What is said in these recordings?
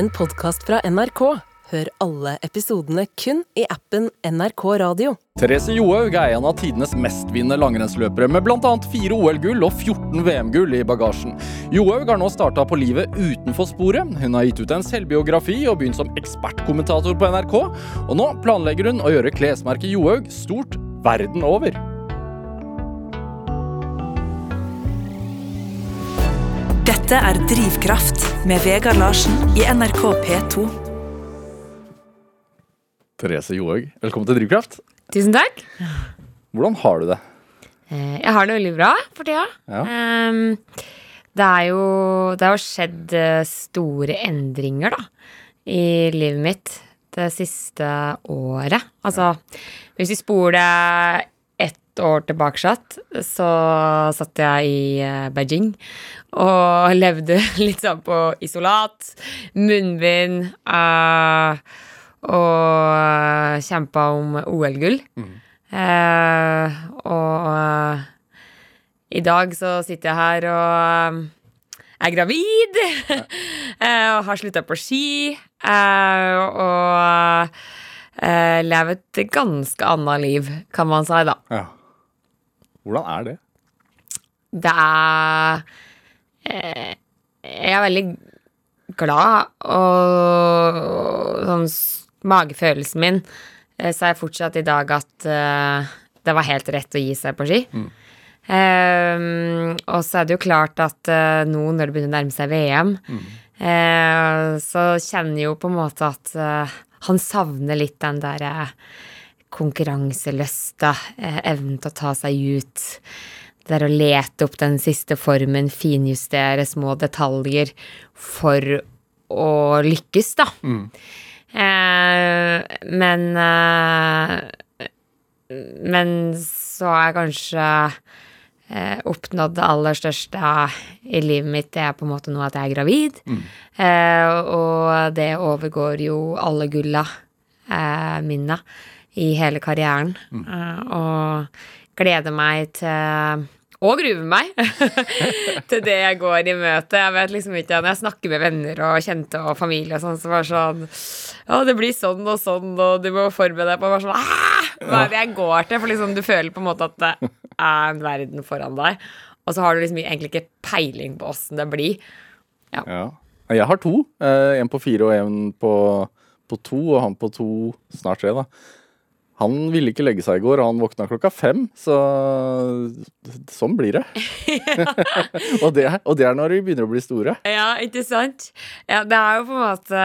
en podkast fra NRK. Hør alle episodene kun i appen NRK Radio. Therese Johaug er en av tidenes mestvinnende langrennsløpere, med bl.a. fire OL-gull og 14 VM-gull i bagasjen. Johaug har nå starta på livet utenfor sporet. Hun har gitt ut en selvbiografi og begynt som ekspertkommentator på NRK. Og nå planlegger hun å gjøre klesmerket Johaug stort verden over. Dette er Drivkraft med Vegard Larsen i NRK P2. Therese Johaug, velkommen til Drivkraft. Tusen takk. Hvordan har du det? Eh, Jeg har det veldig bra for tida. Ja. Ehm, Det er jo Det har skjedd eh, store endringer, da, i livet mitt det siste året. Altså, hvis vi spoler år tilbake, så satt jeg i eh, Beijing og levde litt sånn på isolat, munnbind eh, og kjempa om OL-gull. Eh, og i dag så sitter jeg her og er gravid. og har slutta på ski. og lever et ganske annet liv, kan man si, da. Ja. Hvordan er det? Det er eh, Jeg er veldig glad, og sånn magefølelsen min sa jeg fortsatt i dag at eh, det var helt rett å gi seg på ski. Eh, og så er det jo klart at eh, nå når det begynner å nærme seg VM, eh, så kjenner jeg jo på en måte at eh, han savner litt den derre konkurranselysta, eh, evnen til å ta seg ut. Det er å lete opp den siste formen, finjustere små detaljer for å lykkes, da. Eh, men eh, Men så har jeg kanskje eh, oppnådd det aller største i livet mitt. Det er på en måte nå at jeg er gravid. Eh, og det overgår jo alle gulla eh, mine i hele karrieren. Mm. og gleder meg til og gruer meg til det jeg går i møte. Jeg vet liksom ikke, Når jeg snakker med venner og kjente og familie og sånn, så var det sånn Ja, det blir sånn og sånn, og du må forberede deg på bare sånn «Ah, Hva er det jeg går til? For liksom du føler på en måte at det er en verden foran deg. Og så har du liksom egentlig ikke peiling på åssen det blir. Ja. Jeg har to. Eh, en på fire og en på, på to, og han på to, snart tre, da. Han ville ikke legge seg i går, og han våkna klokka fem, så sånn blir det. og, det og det er når de begynner å bli store. Ja, ikke sant? Ja, det er jo på en måte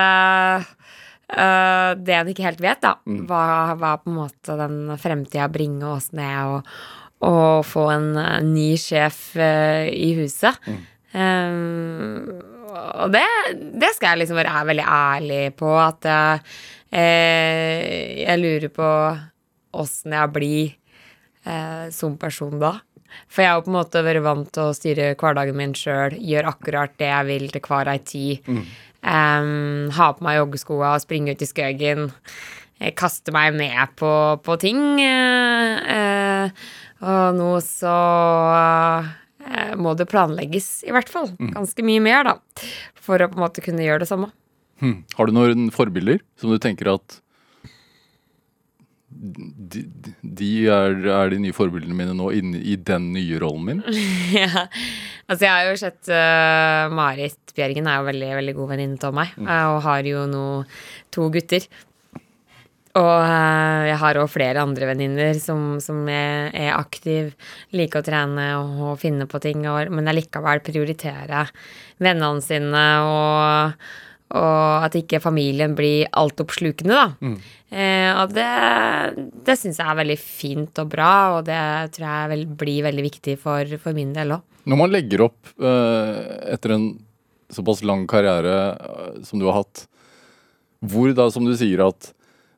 uh, det en ikke helt vet, da. Hva, hva på en måte den fremtida bringer oss ned, og, og få en øh, ny sjef uh, i huset. Um, og det, det skal jeg liksom være veldig ærlig på, at eh, jeg lurer på åssen jeg blir eh, som person da. For jeg har på en måte vært vant til å styre hverdagen min sjøl, gjøre akkurat det jeg vil til hver ei tid. Em, ha på meg joggeskoa og springe ut i skøyen. eh, Kaste meg med på, på ting. Uh, uh, og nå så eh, må det planlegges, i hvert fall. Ganske mye mer, da. For å på en måte kunne gjøre det samme. Hmm. Har du noen forbilder som du tenker at de, de er, er de nye forbildene mine nå inne i den nye rollen min? ja. Altså, jeg har jo sett uh, Marit Bjergen er jo veldig, veldig god venninne av meg, Mm. og har jo nå to gutter. Og eh, jeg har òg flere andre venninner som, som er, er aktiv, liker å trene og, og finne på ting, og, men allikevel prioriterer vennene sine og og at ikke familien blir altoppslukende, da. Eh, og det, det syns jeg er veldig fint og bra, og det tror jeg vel, blir veldig viktig for, for min del òg. Når man legger opp eh, etter en såpass lang karriere eh, som du har hatt, hvor da, som du sier at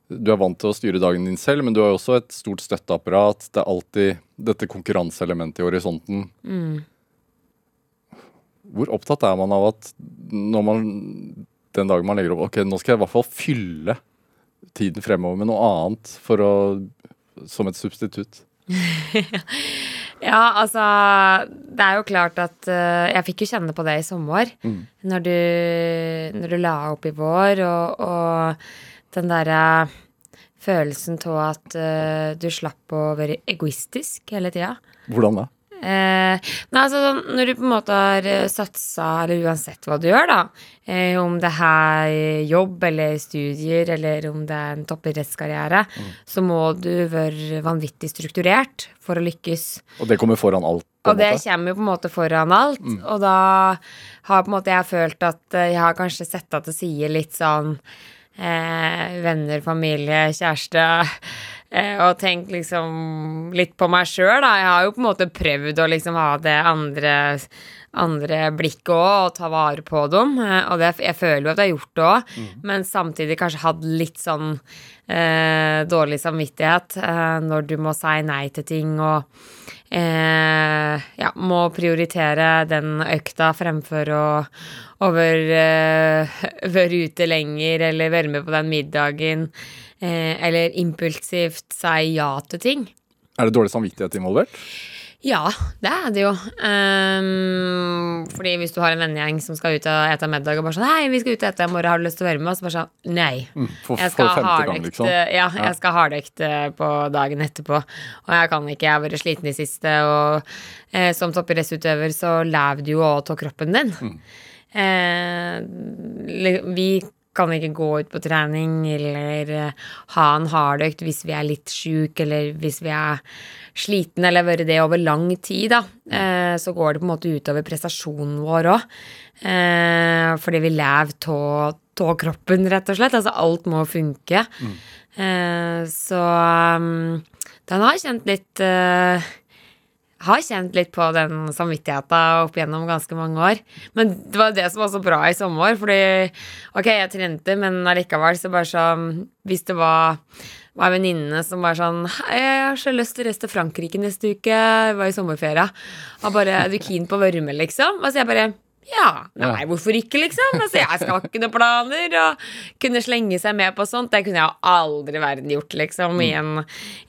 du er vant til å styre dagen din selv, men du har jo også et stort støtteapparat. Det er alltid dette konkurranseelementet i horisonten. Hvor opptatt er man av at når man den dagen man legger opp Ok, nå skal jeg i hvert fall fylle tiden fremover med noe annet for å, som et substitutt? Ja, altså Det er jo klart at uh, Jeg fikk jo kjenne på det i sommer. Når, du, når du la opp i vår, og, og den derre følelsen av at uh, du slapp å være egoistisk hele tida. Hvordan da? Eh, nei, altså sånn, Når du på en måte har eh, satsa, eller uansett hva du gjør, da, eh, om det er jobb eller studier, eller om det er en toppidrettskarriere, så må du være vanvittig strukturert for å lykkes. Og det kommer foran alt? Og det kommer jo på en måte foran alt. Og da har på en måte jeg følt at eh, jeg har kanskje sett til side litt sånn eh, venner, familie, kjæreste. Eh, og tenkt liksom litt på meg sjøl, da. Jeg har jo på en måte prøvd å liksom ha det andre, andre blikket òg, og ta vare på dem. Eh, og det, jeg føler jo at jeg har gjort det òg, men samtidig kanskje hatt litt sånn eh, dårlig samvittighet eh, når du må si nei til ting og eh, ja, må prioritere den økta fremfor å å være eh, være ute lenger eller være med på den middagen. Eh, eller impulsivt si ja til ting. Er det dårlig samvittighet involvert? Ja, det er det jo. Um, fordi hvis du har en vennegjeng som skal ut og ete middag, og bare sånn 'Hei, vi skal ut og ete i morgen, har du lyst til å være med?' Og så bare sånn Nei. Mm, For, Jeg skal ha hardøkt liksom? ja, jeg skal hardøkt eh, på dagen etterpå. Og jeg kan ikke, jeg har vært sliten i siste, og eh, som toppidrettsutøver så lever du jo òg av kroppen din. Mm. Eh, vi kan ikke gå ut på trening eller eh, ha en hardøkt hvis vi er litt sjuke eller hvis vi er sliten eller vært det over lang tid, da. Eh, så går det på en måte utover prestasjonen vår òg. Eh, fordi vi lever av kroppen, rett og slett. Altså alt må funke. Mm. så um, den har kjent litt har kjent litt på den samvittigheten opp gjennom ganske mange år. Men det var det som var så bra i sommer, fordi ok, jeg trente, men allikevel så bare sånn Hvis det var var en venninne som var sånn «Hei, 'Jeg har så lyst til å reise til Frankrike neste uke.' Jeg var i sommerferie. Og bare 'Er du keen på å være liksom? Altså, jeg bare ja. Nei, hvorfor ikke, liksom? Altså, jeg skal ikke noen planer. Og kunne slenge seg med på sånt. Det kunne jeg aldri i verden gjort, liksom, i en,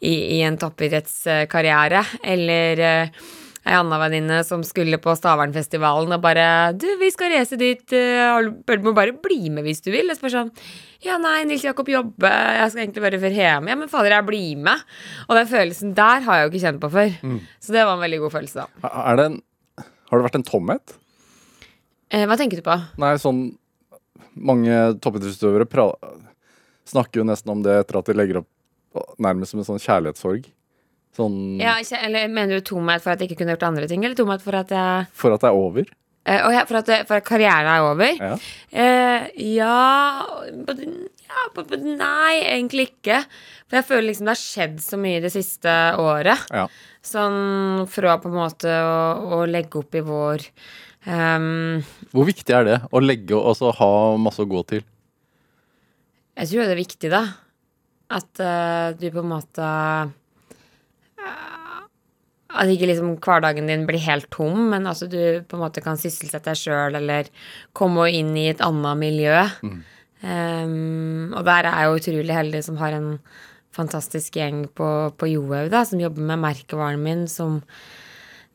i, i en toppidrettskarriere. Eller eh, ei anna venninne som skulle på Stavernfestivalen og bare 'Du, vi skal reise dit. eh, Du må bare bli med hvis du vil.' Og så bare sånn ja, nei, Nils Jakob jobbe, jeg skal egentlig bare være hjemme. Ja, men fader, jeg blir med. Og den følelsen der har jeg jo ikke kjent på før. Så det var en veldig god følelse, da. Det en, har det vært en tomhet? Eh, hva tenker du på? Nei, sånn Mange toppidrettsutøvere snakker jo nesten om det etter at de legger opp nærmest som en sånn kjærlighetssorg. Sånn Ja, ikke, eller Mener du tomhet for at jeg ikke kunne gjort andre ting, eller tomhet for at jeg for at det er over. eh, og ja, for, at, for at karrieren er over? Ja. Eh, ja, but, ja but, but, Nei, egentlig ikke. For jeg føler liksom det har skjedd så mye det siste året. Ja. Sånn fra på en måte å, å legge opp i vår ehm, Hvor viktig er det å legge og altså ha masse å gå til? Jeg tror det er viktig, da. At uh, du på en måte uh, At ikke liksom hverdagen din blir helt tom, men altså du på en måte kan sysselsette deg sjøl eller komme inn i et annet miljø. Um, og der er jeg jo utrolig heldig som har en fantastisk gjeng på, på Johaug, som jobber med merkevaren min, som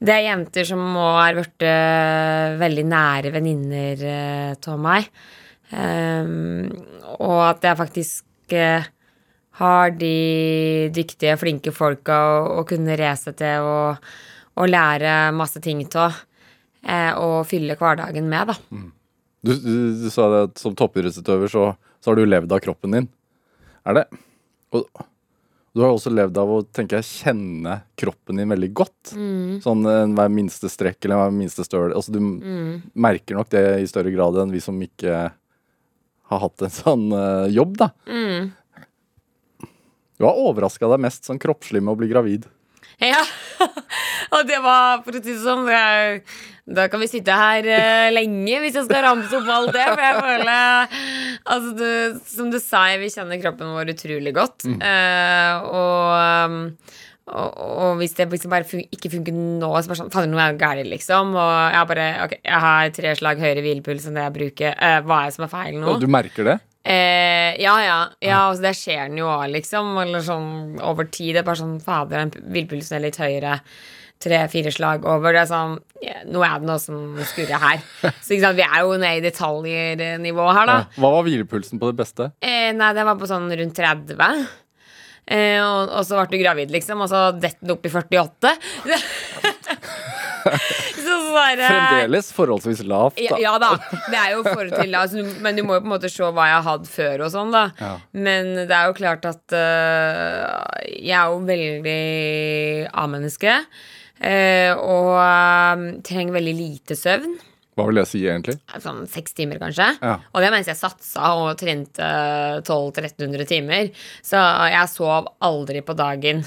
det er jenter som må er blitt eh, veldig nære venninner av meg. Um, og at jeg faktisk uh, har de dyktige, flinke folka å, å kunne reise til og, og lære masse ting av. Eh, og fylle hverdagen med, da. Du, du, du sa det at som toppidrettsutøver så, så har du levd av kroppen din. Er det Og du har også levd av å tenker jeg, kjenne kroppen din veldig godt. Sånn eh, hver minste strekk eller hver minste støl. Altså, du merker nok det i større grad enn vi som ikke har hatt en sånn uh, jobb, da. Du har overraska deg mest sånn kroppslig med å bli gravid. Ja, og det var, for å si det sånn det er, Da kan vi sitte her uh, lenge hvis jeg skal ramse opp alt det. For jeg føler Altså, du, som du sa, vi kjenner kroppen vår utrolig godt. Eh, og, um, og, og hvis det liksom bare fun ikke funker nå, så bare sånn Fader, noe er galt, liksom. Og jeg bare okay, jeg har tre slag høyere hvilepuls enn det jeg bruker. Uh, hva er det som er feil nå? Og du merker det? Eh, ja, ja. ja altså, det skjer den jo òg, liksom. Eller sånn over tid. Det er bare sånn Fader, den villpulsen er litt høyere. tre-fire slag over. Det er sånn ja, Nå er det noe som skurrer her. Så sant, vi er jo nede i detaljnivå her, da. Ja. Hva var hvilepulsen på det beste? Eh, nei, det var på sånn rundt 30. Eh, og, og så ble du gravid, liksom, og så detter den opp i 48. sånn Fremdeles forholdsvis lavt, ja, da. ja da, det er jo forhold til altså, Men du må jo på en måte se hva jeg har hatt før og sånn, da. Ja. Men det er jo klart at uh, jeg er jo veldig A-menneske. Uh, og uh, trenger veldig lite søvn. Hva vil det si, egentlig? Sånn seks timer, kanskje. Ja. Og det mens jeg satsa og trente 1200-1300 timer. Så jeg sov aldri på dagen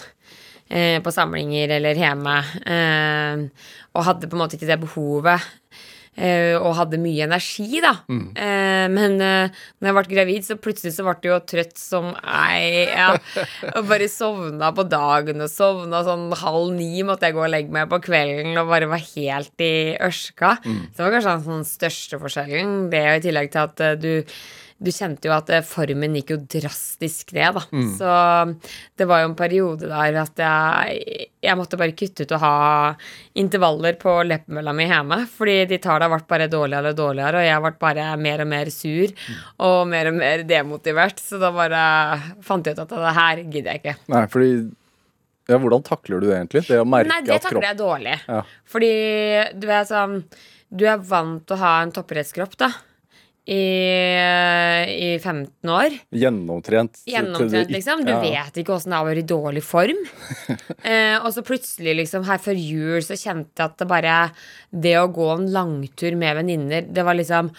eh, på samlinger eller hjemme. Eh, og hadde på en måte ikke det behovet. eh, og hadde mye energi, da. Eh, men eh, når jeg ble gravid, så plutselig så ble jeg jo trøtt som ei. Ja, og bare sovna på dagen og sovna sånn halv ni måtte jeg gå og legge meg på kvelden og bare var helt i ørska. Så det var kanskje den sånn største forskjellen. Det og i tillegg til at eh, du du kjente jo at eh, formen gikk jo drastisk ned, da. Så det var jo en periode der at jeg, jeg måtte bare kutte ut å ha intervaller på leppemølla mi hjemme. Fordi de tallene ble bare dårligere og dårligere, og jeg ble bare mer og mer sur og mer og mer demotivert. Så da bare fant jeg ut at det her gidder jeg ikke. Nei, fordi Ja, hvordan takler du det egentlig? Det å merke Nei, det at takler jeg dårlig. Ja. Fordi du er sånn Du er vant til å ha en toppidrettskropp, da. I, I 15 år. Gjennomtrent. Gjennomtrent, liksom. Du ja. vet ikke åssen det er å være i dårlig form. eh, og så plutselig, liksom, her før jul, så kjente jeg at det bare Det å gå en langtur med venninner, det var liksom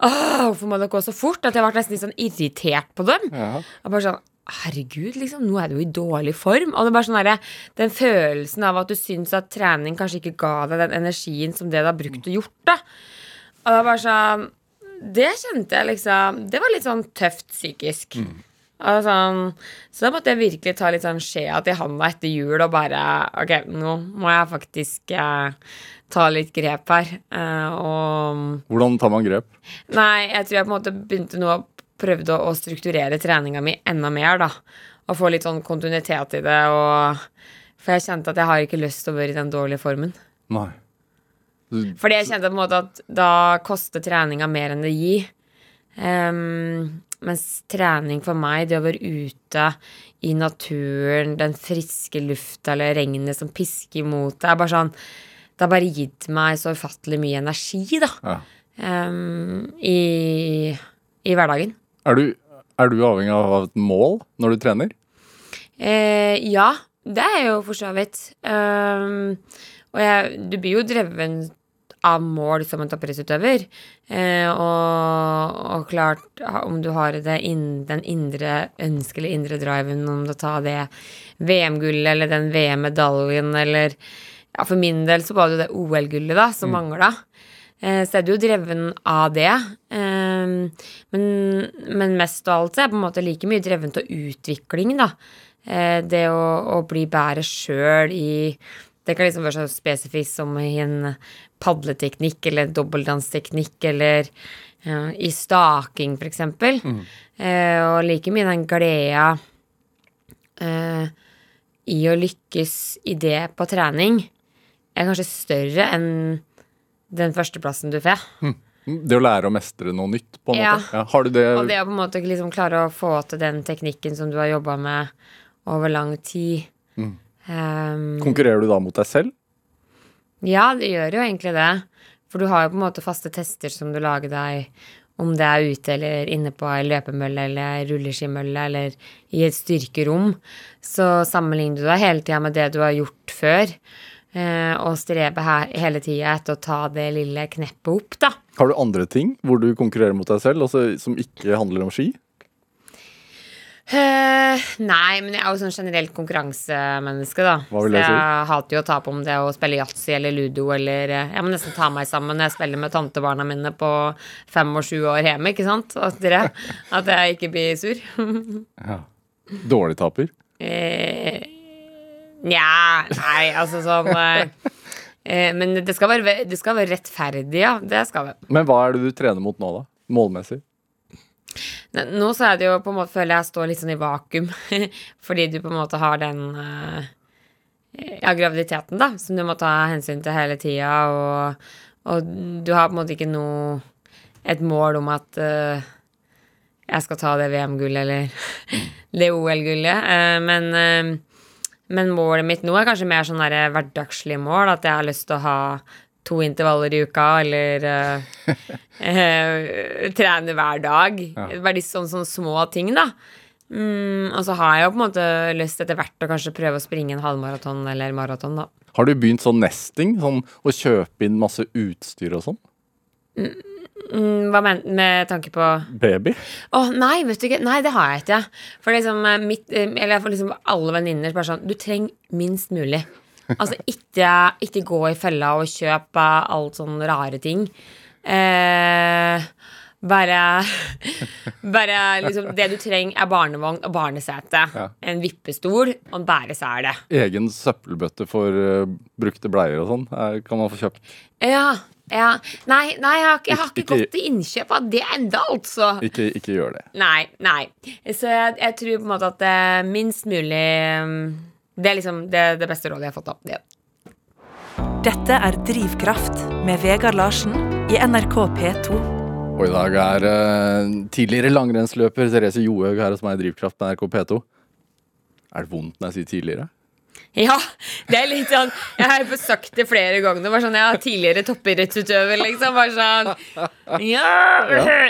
Åh, hvorfor må det gå så fort? At jeg ble nesten litt sånn irritert på dem. Ja. Og bare sånn Herregud, liksom, nå er du i dårlig form. Og det er bare sånn der, Den følelsen av at du syns at trening kanskje ikke ga deg den energien som det du har brukt og gjort, da. Og det er bare sånn Det kjente jeg liksom Det var litt sånn tøft psykisk. Og sånn, så da måtte jeg virkelig ta litt sånn skjea til handa etter jul og bare Ok, nå må jeg faktisk eh, ta litt grep her. Eh, og Hvordan tar man grep? Nei, jeg tror jeg på en måte begynte nå å prøvde å, å strukturere treninga mi enda mer, da. Og få litt sånn kontinuitet i det. Og, for jeg kjente at jeg har ikke lyst til å være i den dårlige formen. Nei. Fordi jeg kjente på en måte at da koster treninga mer enn det gir. Um, mens trening for meg, det å være ute i naturen, den friske lufta eller regnet som pisker imot deg, er bare sånn Det har bare gitt meg så ufattelig mye energi, da. ja. Um, i, I hverdagen. er, du, er du avhengig av et mål når du trener? Uh, ja, det er jeg jo for så vidt. Um, og jeg, du blir jo dreven av mål som en toppidrettsutøver. Eh, og, og klart, om du har det inn, den indre ønsket eller indre driven om å ta det VM-gullet eller den VM-medaljen eller Ja, for min del så var det jo det OL-gullet, da, som mangla. Eh, Så er du jo dreven av det. Eh, Men, men mest av alt så er jeg på en måte like mye dreven til utvikling, da. Eh, Det å, å bli bedre sjøl i Det kan liksom være så spesifikt som i en padleteknikk eller dobbeltdansteknikk eller ja, i staking, for eksempel. Eh, og like mye den gleda eh, i å lykkes i det på trening er kanskje større enn den førsteplassen du får. Det å lære å mestre noe nytt, på en Ja. måte. Ja, har du det, Og det å på en måte liksom klare å få til den teknikken som du har jobba med over lang tid. Um, Konkurrerer du da mot deg selv? Ja, det gjør jo egentlig det. For du har jo på en måte faste tester som du lager deg, om det er ute eller inne på ei løpemølle eller rulleskimølle eller i et styrkerom. Så sammenligner du deg hele tida med det du har gjort før. eh, og streber her hele tida etter å ta det lille kneppet opp, da. Har du andre ting hvor du konkurrerer mot deg selv, altså, som ikke handler om ski? Eh, nei, men jeg er jo sånn generelt konkurransemenneske, da. Hva vil Så det si? jeg hater jo å tape om det å spille yatzy eller ludo eller eh, Jeg må nesten ta meg sammen når jeg spiller med tantebarna mine på fem og sju år hjemme, ikke sant? At, dere, at jeg ikke blir sur. Ja. Dårlig taper? Eh, Nja, nei, altså sånn Men det skal, være, det skal være rettferdig, ja. Det skal det. Men hva er det du trener mot nå, da? Målmessig? Nå så er det jo på en måte føler jeg står litt sånn i vakuum, fordi du på en måte har den eh, ja, graviditeten, da, som du må ta hensyn til hele tida, og, og du har på en måte ikke noe et mål om at uh, jeg skal ta det VM-gullet eller det OL-gullet. uh, men, uh, men målet mitt nå er kanskje mer sånn hverdagslige mål. At jeg har lyst til å ha to intervaller i uka, eller uh, trene hver dag. Bare de sånne, sånne små ting, da. Mm, og så har jeg jo på en måte lyst etter hvert å kanskje prøve å springe en halvmaraton eller maraton, da. Har du begynt sånn nesting? Sånn å kjøpe inn masse utstyr og sånn? Mm, hva men, med tanke på Baby? Å, nei, vet du ikke. Nei, det har jeg ikke. For liksom eh, mitt Eller får liksom alle venninner bare sånn Du trenger minst mulig. Altså ikke, ikke gå i fella og kjøpe alt sånne rare ting. Eh, bare Bare liksom Det du trenger, er barnevogn og barnesete. Ja. En vippestol og en bæresele. Egen søppelbøtte for uh, brukte bleier og sånn eh, kan man få kjøpt. Ja. ja. Nei, nei, jeg har jeg har ikke Ikke- gått til innkjøp av det enda, altså. Ikke, ikke gjør det. Nei, nei. Så jeg, jeg tror på en måte at det er minst mulig um, Det er liksom det, det beste rådet jeg har fått. Da. ja. Dette er Drivkraft med Vegard Larsen i NRK P2. Og i dag er uh, tidligere langrennsløper Therese Johaug her hos meg i Drivkraft på NRK P2. Er det vondt når jeg sier tidligere? Ja, det er litt sånn Jeg har sagt det flere ganger. Bare sånn, jeg har tidligere toppidrettsutøver, liksom. Bare sånn ja,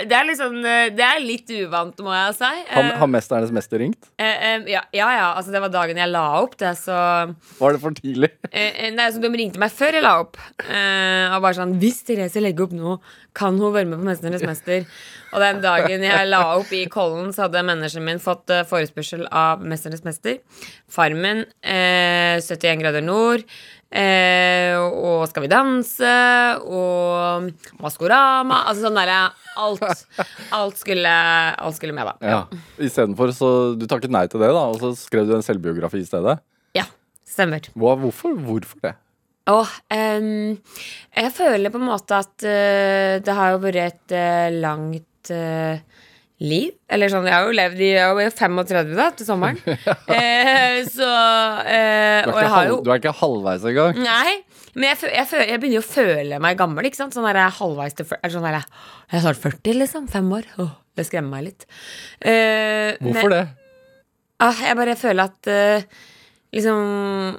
Det er liksom Det er litt uvant, må jeg si. Har, har 'Mesternes mester' ringt? Eh, eh, ja, ja, ja. Altså, det var dagen jeg la opp det, så Var det for tidlig? Eh, eh, nei, så De ringte meg før jeg la opp. Eh, og bare sånn 'Hvis Therese legger opp nå, kan hun være med på 'Mesternes mester'?' Og den dagen jeg la opp i Kollen, så hadde manageren min fått eh, forespørsel av 'Mesternes mester'. Farmen, eh, 71 grader nord, eh, og Skal vi danse, og Maskorama. Altså sånn derre alt, alt, skulle, alt skulle med, da. Ja. Istedenfor så Du takket nei til det, da, og så skrev du en selvbiografi i stedet. Ja, stemmer. Hva, hvorfor? Hvorfor det? Åh, um, jeg føler på en måte at uh, det har jo vært et uh, langt uh, liv. Eller sånn, jeg har jo levd i Jeg er jo 35 da, til sommeren. Så Du Og er, har jo halv, du er ikke halvveis engang. Nei, men jeg, jeg, jeg begynner jo å føle meg gammel. ikke sant? Sånn der jeg halvveis til sånn der jeg, er snart 40, liksom. Fem år. Åh, det skremmer meg litt. Hvorfor men- det? Ah, jeg bare føler at liksom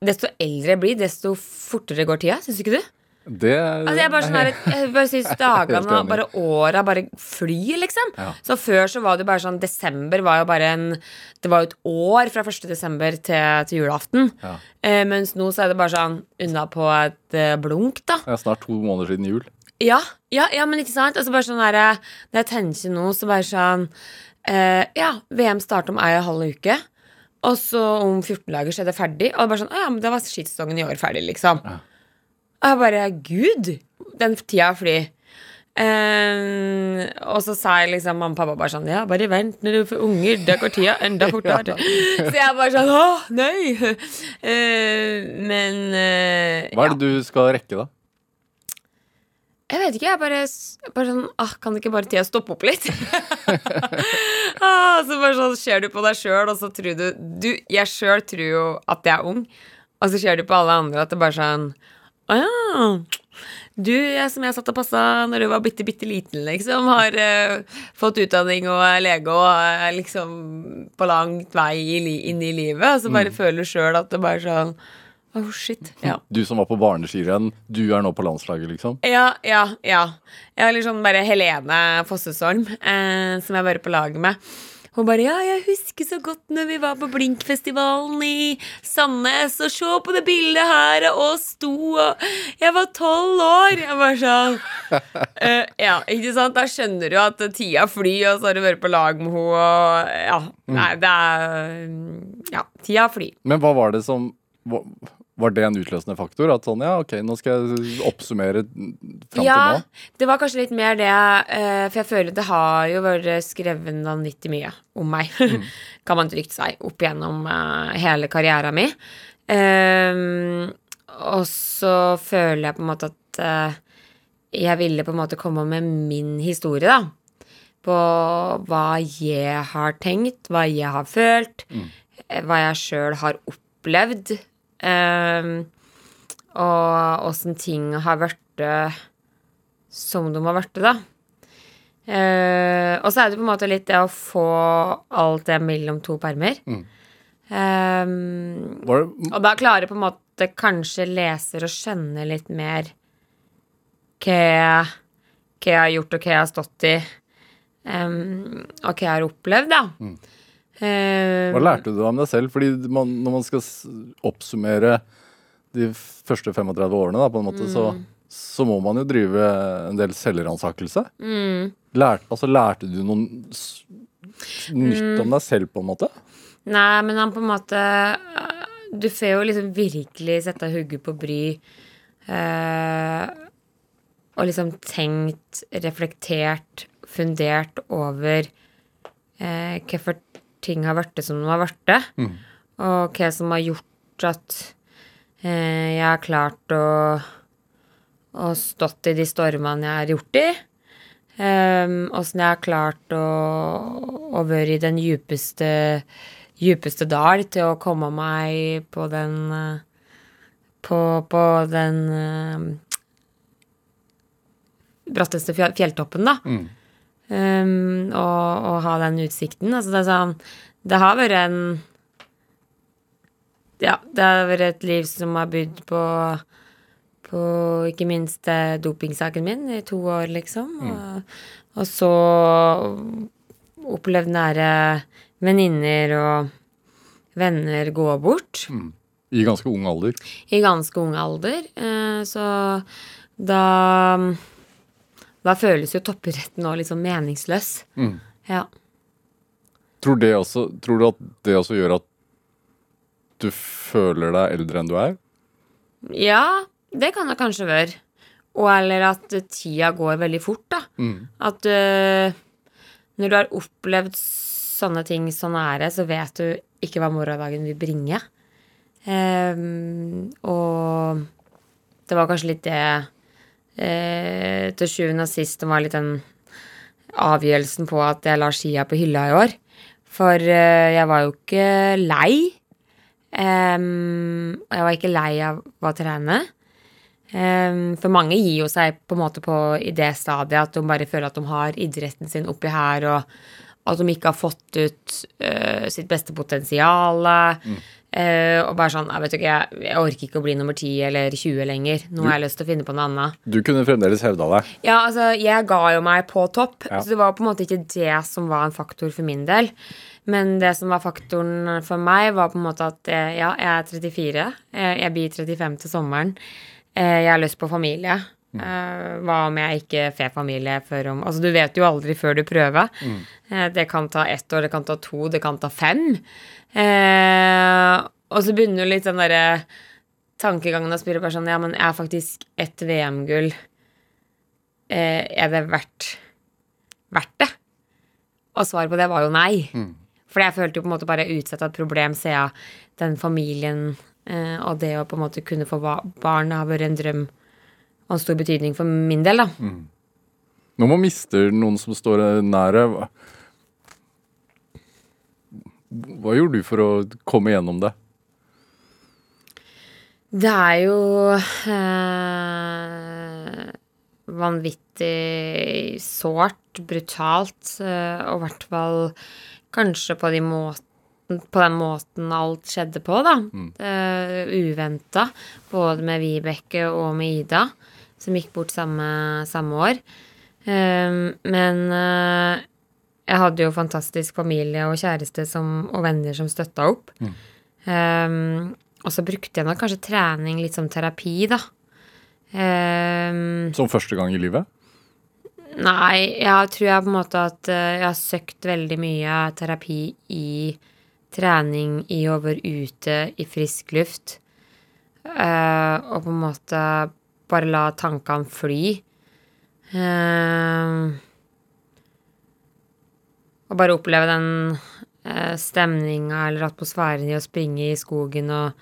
Desto eldre jeg blir, desto fortere går tida. Syns ikke du? Det Altså, jeg bare sånn her, jeg bare synes dagene og bare åra bare flyr, liksom. Ja. Så før så var det bare sånn Desember var jo bare en Det var jo et år fra 1. desember til, til julaften. Ja. Eh, mens nå så er det bare sånn unna på et eh, blunk, da. Det er snart to måneder siden jul. Ja, ja, ja, men ikke sant? Altså bare sånn der, Når jeg tenker nå, så bare sånn eh, Ja, VM starter om ei og en halv uke. Og så om 14 dager så er det ferdig. Og det bare sånn, «Å ja, men da var skisesongen i år ferdig, liksom. Og jeg bare Gud, den tida flyr. Eh, og så sa jeg liksom mamma og pappa bare sånn Ja, bare vent når du får unger, da går tida enda fortere. Så jeg bare sånn Å, nei! Uh, men uh, Hva er det du skal rekke, da? Jeg vet ikke, jeg bare, bare sånn ah, Kan ikke bare tida stoppe opp litt? ah, så bare sånn ser du på deg sjøl, og så tror du, du Jeg sjøl tror jo at jeg er ung, og så ser du på alle andre at det bare sånn Å ja. Du jeg, som jeg satt og passa når du var bitte, bitte liten, liksom, har uh, fått utdanning og er lege og er liksom på langt vei i inn i livet, og så bare føler du sjøl at det bare sånn Oh, shit. Ja. Du som var på barneskirenn, du er nå på landslaget, liksom? Ja, ja, ja. Jeg har liksom bare Helene Fossesholm, eh, som jeg var på lag med. Hun bare 'Ja, jeg husker så godt når vi var på Blinkfestivalen i Sandnes', og se på det bildet her, og sto og Jeg var tolv år! Jeg bare sånn uh, Ja, ikke sant? Da skjønner du at tida flyr, og så har du vært på lag med henne, og Ja. Nei, det er Ja, tida flyr. Men hva var det som hva- Var det en utløsende faktor? At sånn, ja, ok, nå skal jeg oppsummere fram ja, til nå? det var kanskje litt mer det, eh, for jeg føler det har jo vært skrevet vanvittig mye om meg, kan man trygt si, opp gjennom eh, hele karrieren min. Um, og så føler jeg på en måte at eh, jeg ville på en måte komme med min historie, da. På hva jeg har tenkt, hva jeg har følt, mm. hva jeg sjøl har opplevd og åssen ting har vært som de har vært, da. Uh, og så er det på en måte litt det å få alt det mellom to permer. Mm. Um, og da klarer på en måte kanskje leser å skjønne litt mer hva hva jeg har gjort, og hva jeg har stått i, um, og hva jeg har opplevd, da. Mm. Um, hva lærte du om deg selv? Fordi man, når man skal oppsummere de første 35 årene, da, på en måte, så, så må man jo drive en del selvransakelse. mm. Lært, altså, lærte du noe nytt om deg selv, på en måte? Nei, men han på en måte Du får jo liksom virkelig sette hugget på bry. eh, og liksom tenkt, reflektert, fundert over eh, hvorfor ting har blitt som de har blitt. Mm. Og hva som har gjort at eh, jeg har klart å, å stått i de stormene jeg har gjort i. Åssen eh, jeg har klart å, å være i den djupeste, djupeste dal til å komme meg på den På, på den eh, bratteste fjelltoppen, da. Mm. Um, og, og ha den utsikten. Altså, det sånn Det har vært en Ja, det har vært et liv som har bydd på på ikke minst eh, dopingsaken min i to år, liksom. Og, og så opplevd nære venninner og venner gå bort Mm. I ganske ung alder. i ganske ung alder. Eh, så da Da føles jo toppidretten òg litt sånn meningsløs. Mm. Ja. Tror, det også, tror du at det også gjør at du føler deg eldre enn du er? ja, det kan det kanskje være. Og eller at tida går veldig fort, da. Mm. At eh, når du har opplevd sånne ting så nære, så vet du ikke hva morgendagen vil bringe. Um, og det var kanskje litt det eh, til sjuende og sist var litt den avgjørelsen på at jeg la skia på hylla i år. For eh, jeg var jo ikke lei. Ehm, og jeg var ikke lei av å trene. Um, for mange gir jo seg på en måte på i det stadiet at de bare føler at de har idretten sin oppi her, og at de ikke har fått ut uh, sitt beste potensial. Eh, og bare sånn jeg, vet ikke, jeg, jeg orker ikke å bli nummer 10 eller 20 lenger. Nå har jeg lyst til å finne på noe annet. Du kunne fremdeles hevda deg. Ja, altså, jeg ga jo meg på topp, Ja. så det var på en måte ikke det som var en faktor for min del. Men det som var faktoren for meg, var på en måte at eh, ja, jeg er 34. eh, Jeg blir 35 til sommeren. Jeg har lyst på familie. Eh, Hva om jeg ikke får familie før om Altså, du vet jo aldri før du prøver. Eh, Det kan ta ett år, det kan ta to, det kan ta fem. Uh, og så begynner jo litt den derre tankegangen å spille bare sånn Ja, men jeg er faktisk ett VM-gull er det verdt, verdt det? Og svaret på det var jo nei. For jeg følte jo på en måte bare utsette et problem siden den familien og det å på en måte kunne få ba- barn har vært en drøm og en stor betydning for min del, da. Når man mister noen som står nære, hva, hva gjorde du for å komme gjennom det? Det er jo eh, vanvittig sårt, brutalt, eh, og i hvert fall kanskje på, de måten, på den måten alt skjedde på, da. Mm. Uventa. Både med Vibeke og med Ida, som gikk bort samme, samme år. Eh, men eh, jeg hadde jo fantastisk familie og kjæreste som, og venner som støtta opp. Um, og så brukte jeg nok kanskje trening litt som terapi, da. Um, Som første gang i livet? nei, jeg tror jeg på en måte at eh, jeg har søkt veldig mye terapi i trening, i å være ute i frisk luft. Uh, og på en måte bare la tankene fly. Uh, og bare oppleve den uh, stemninga eller atmosfæren i å springe i skogen og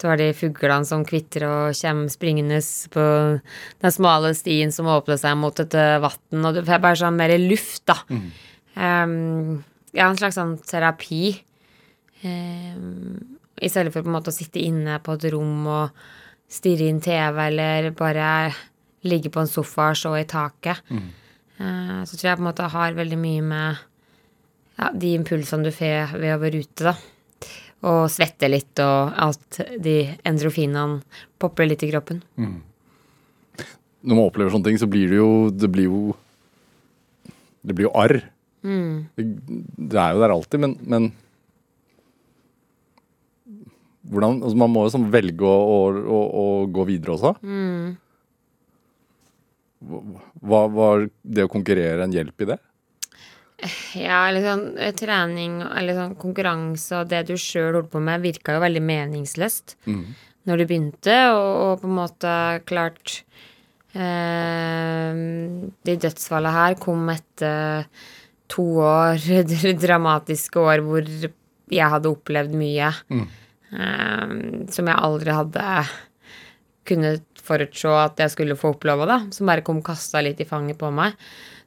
det var de fuglene som kvitrer og kommer springende på den smale stien som åpner seg mot et eh, vann, og det er bare sånn mer luft, da. Um, ja, en slags sånn terapi. Um, I stedet for på en måte å sitte inne på et rom og stirre inn TV, eller bare ligge på en sofa og se i taket. Eh, så tror jeg på en måte har veldig mye med ja, de impulsene du får ved å være ute, da. Og svette litt, og at de endrofinene popper litt i kroppen. Når man opplever sånne ting, så blir det jo Det blir jo Det blir jo arr. Det, det er jo der alltid, men, men hvordan, altså Man må jo sånn velge å, å, å, å gå videre også. Hva Var det å konkurrere en hjelp i det? Ja, eh, trening eller sånn konkurranse og det du sjøl holdt på med, virka jo veldig meningsløst. Når du begynte, og, og på en måte klart eh, De dødsfallene her kom etter to år, dramatiske år, hvor jeg hadde opplevd mye. Eh, som jeg aldri hadde kunnet forutse at jeg skulle få oppleve, da. Som bare kom kasta litt i fanget på meg.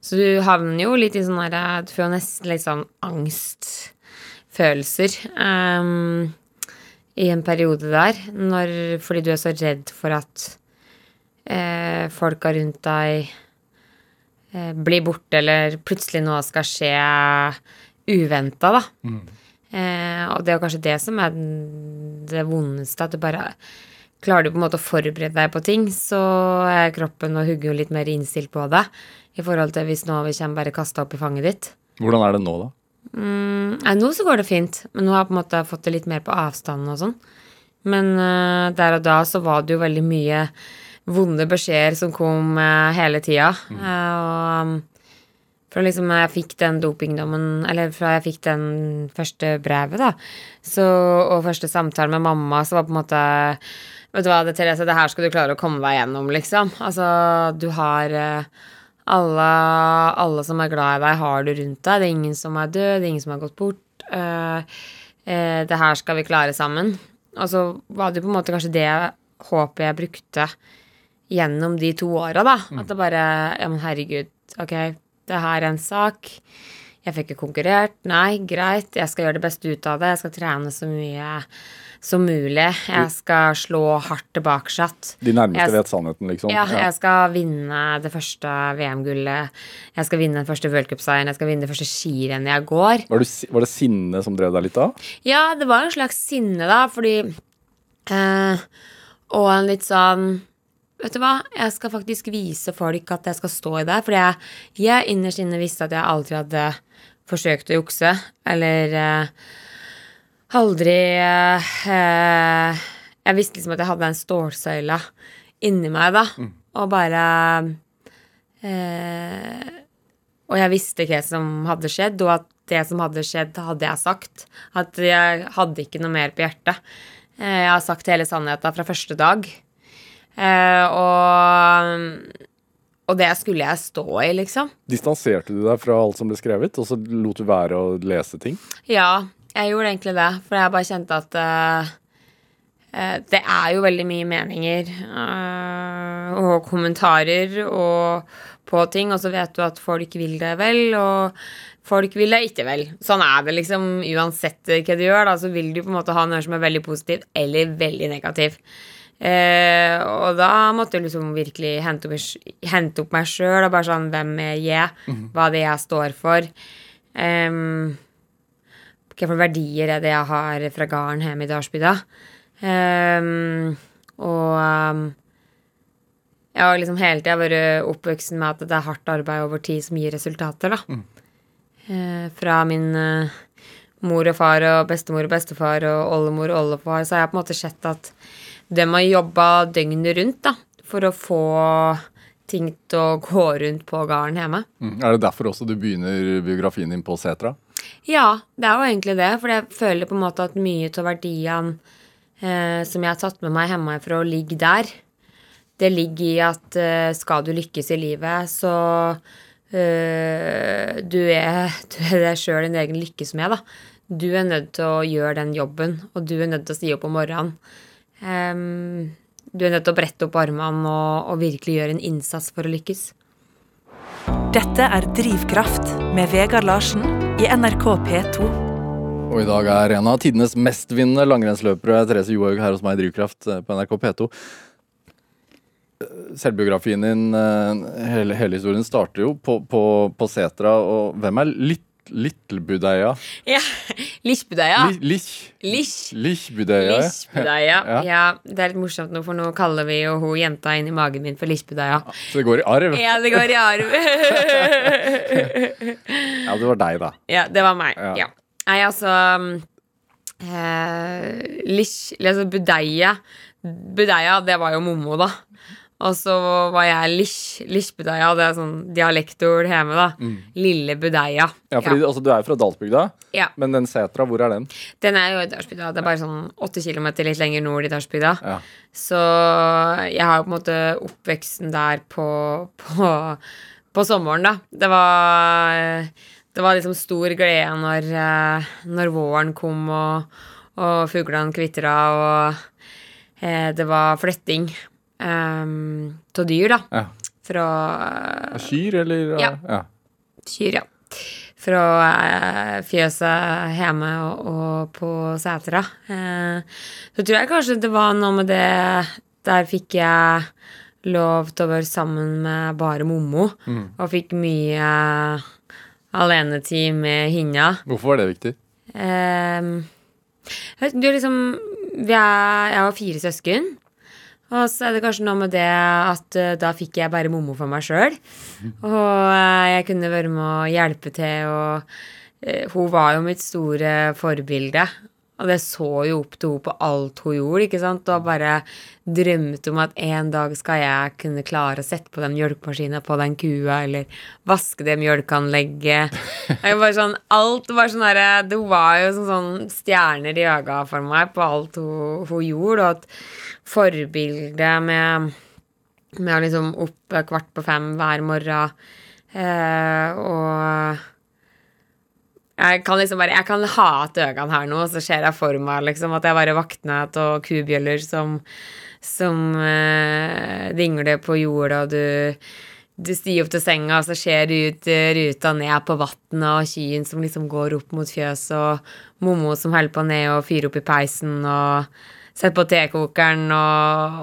Så du havner jo litt i sånn derre Du får nesten litt sånn angstfølelser um, i en periode der, når, fordi du er så redd for at eh, folka rundt deg eh, blir borte, eller plutselig noe skal skje uventa, da. Eh, og det er kanskje det som er det vondeste, at du bare Klarer du på en måte å forberede deg på ting, så er kroppen og hugger jo litt mer innstilt på det. I forhold til hvis noe kommer bare kasta opp i fanget ditt. Hvordan er det nå, da? Mm, nei, nå så går det fint, men nå har jeg på en måte fått det litt mer på avstanden og sånn. Men uh, der og da så var det jo veldig mye vonde beskjeder som kom uh, hele tida. Eh, og um, fra liksom jeg fikk den dopingdommen, eller fra jeg fikk den første brevet, da, så, og første samtale med mamma, så var på en måte Vet du hva, det, Therese, det her skal du klare å komme deg gjennom, liksom. Altså, du har eh, alle, alle som er glad i deg, har du rundt deg. Det er ingen som er død, det er ingen som har gått bort. Uh, uh, det her skal vi klare sammen. Og så var det jo på en måte kanskje det håpet jeg brukte gjennom de to åra, da. At det bare Ja, men herregud, ok, det her er en sak. Jeg fikk ikke konkurrert. Nei, greit, jeg skal gjøre det beste ut av det. Jeg skal trene så mye som mulig. Jeg skal slå hardt tilbake. De nærmeste Jeg- vet sannheten, liksom? Ja, jeg skal vinne det første VM-gullet. Jeg skal vinne den første worldcupseieren. Jeg skal vinne det første skirennet jeg går. Var, du, var det sinne som drev deg litt da? Ja, det var en slags sinne, da, fordi eh, Og en litt sånn Vet du hva, jeg skal faktisk vise folk at jeg skal stå i det. Fordi jeg, jeg innerst inne visste at jeg aldri hadde forsøkt å jukse. Eller eh, aldri eh, Jeg visste liksom at jeg hadde en stålsøyla inni meg, da. Og bare eh, Og jeg visste hva som hadde skjedd, og at det som hadde skjedd, hadde jeg sagt. At jeg hadde ikke noe mer på hjertet. Eh, Jeg har sagt hele sannheten fra første dag. Eh, og, og det skulle jeg stå i, liksom. Distanserte du deg fra alt som ble skrevet, og så lot du være å lese ting? Ja, jeg gjorde egentlig det, for jeg bare kjente at eh, eh, det er jo veldig mye meninger eh, og kommentarer og på ting, og så vet du at folk vil det vel, og folk vil det ikke vel. Sånn er det liksom uansett hva du gjør, da, så vil du på en måte ha noe som er veldig positiv eller veldig negativ. Eh, og da måtte jeg liksom virkelig hente opp, hente opp meg sjøl og bare sånn Hvem er jeg? Hva er det jeg står for? Um, for verdier er det jeg har fra gården hjemme i Dalsbygda? Um, og um, jeg har liksom hele tida vært oppvoksen med at det er hardt arbeid over tid som gir resultater, da. Eh, fra min eh, mor og far og bestemor og bestefar og oldemor og oldefar, så har jeg på en måte sett at de har jobba døgnet rundt, da, for å få ting til å gå rundt på gården hjemme. Mm. Er det derfor også du begynner biografien din på Setra? Ja, det er jo egentlig det. For jeg føler på en måte at mye av verdiene eh, som jeg har tatt med meg hjemmefra, ligger der. Det ligger i at eh, skal du lykkes i livet, så eh, du, er, du er deg sjøl din egen lykkes med, da. Du er nødt til å gjøre den jobben, og du er nødt til å si opp om morgenen. Em, du er nødt til å brette opp armene og, og virkelig gjøre en innsats for å lykkes. Dette er Drivkraft med Vegard Larsen i NRK P2. Og i dag er en av tidenes mestvinnende langrennsløpere Therese Johaug her hos meg i Drivkraft eh, på NRK P2. Eh, Selvbiografien din, eh, hele, hele historien, starter jo på, på, på setra. Og hvem er Lit, Littelbudeia? Ja. Lichbudeia. Li- Lich. Lich. Lichbudeia. Ja. Ja. det er litt morsomt nå, for nå kaller vi jo hun jenta inni magen min for Lichbudeia. Så det går i arv? Ja, det går i arv. Ja, det var deg, da. ja, det var meg. Ja. Ja. Nei, altså eh, Lish, altså Budeia Budeia, det var jo Mommo, da. Og så var jeg Lish, Lish-Budeia. Det er sånn dialektord hjemme, da. Lille Budeia. Mm. Ja, fordi Altså, Du er fra Dalsbygda, Ja. men den setra, hvor er den? Den er jo i Dalsbygda. Det er bare sånn åtte kilometer litt lenger nord i Dalsbygda. Ja. Så jeg har jo på en måte oppveksten der på, på, på sommeren, da. Det var, det var liksom stor glede når, når våren kom og, og fuglene kvitra og eh, det var flytting av dyr, da. Ja. Fra Kyr, eller? Ja. ja. kyr, ja. Fra uh, fjøset hjemme og, og på setra. Uh, så tror jeg kanskje det var noe med det Der fikk jeg lov til å være sammen med bare Mommo, og fikk mye alenetid med hinna. Hvorfor var det viktig? Um, du er liksom vi er, Jeg har fire søsken. Og så er det kanskje noe med det at uh, da fikk jeg bare mommo for meg sjøl. Og uh, jeg kunne være med å hjelpe til, og uh, hun var jo mitt store forbilde. Og jeg så jo opp til henne på alt hun gjorde, ikke sant? og bare drømte om at en dag skal jeg kunne klare å sette på den mjølkemaskina på den kua, eller vaske det mjølkeanlegget. Sånn, alt var sånn derre Det var jo sånn, sånn stjerner i øynene for meg på alt hun, hun gjorde, og at forbildet med med å liksom opp kvart på fem hver morgen. Eh, og jeg kan liksom bare Jeg kan hate øynene her nå, og så ser jeg for meg liksom at jeg bare våkner av kubjøller som, som eh, dingler på jorda, og du du stiger opp til senga, og så ser du ut eh, ruta ned på vannet, og kyen som liksom går opp mot fjøset, og mommo som holder på ned og fyrer opp i peisen, og setter på tekokeren og,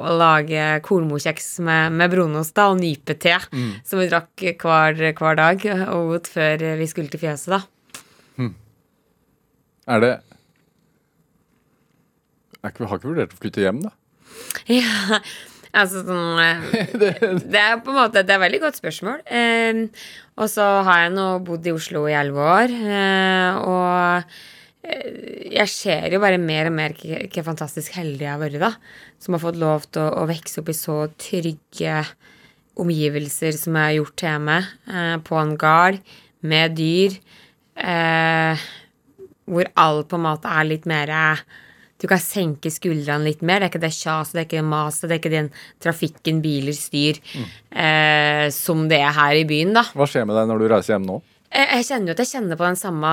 og lage kornmorkjeks med, med brunost da, og nypete, som vi drakk hver, hver dag og åt før vi skulle til fjøset, da. Er det er ikke, Har ikke vurdert å flytte hjem, da? Ja, altså sånn eh, Det er på en måte Det er veldig godt spørsmål. Eh, og så har jeg nå bodd i Oslo i elleve år, eh, og jeg ser jo bare mer og mer hvor fantastisk heldig jeg har vært, da. Som har fått lov til å, å vokse opp i så trygge omgivelser som jeg har gjort hjemme. Eh, på en gard, med dyr. Eh, hvor alt på en måte er litt mer Du kan senke skuldrene litt mer. Det er ikke det kjaset, det er ikke det maset, det er ikke den trafikken, biler, styr eh, som det er her i byen, da. Hva skjer med deg når du reiser hjem nå? Jeg, kjenner jo at jeg kjenner på den samme,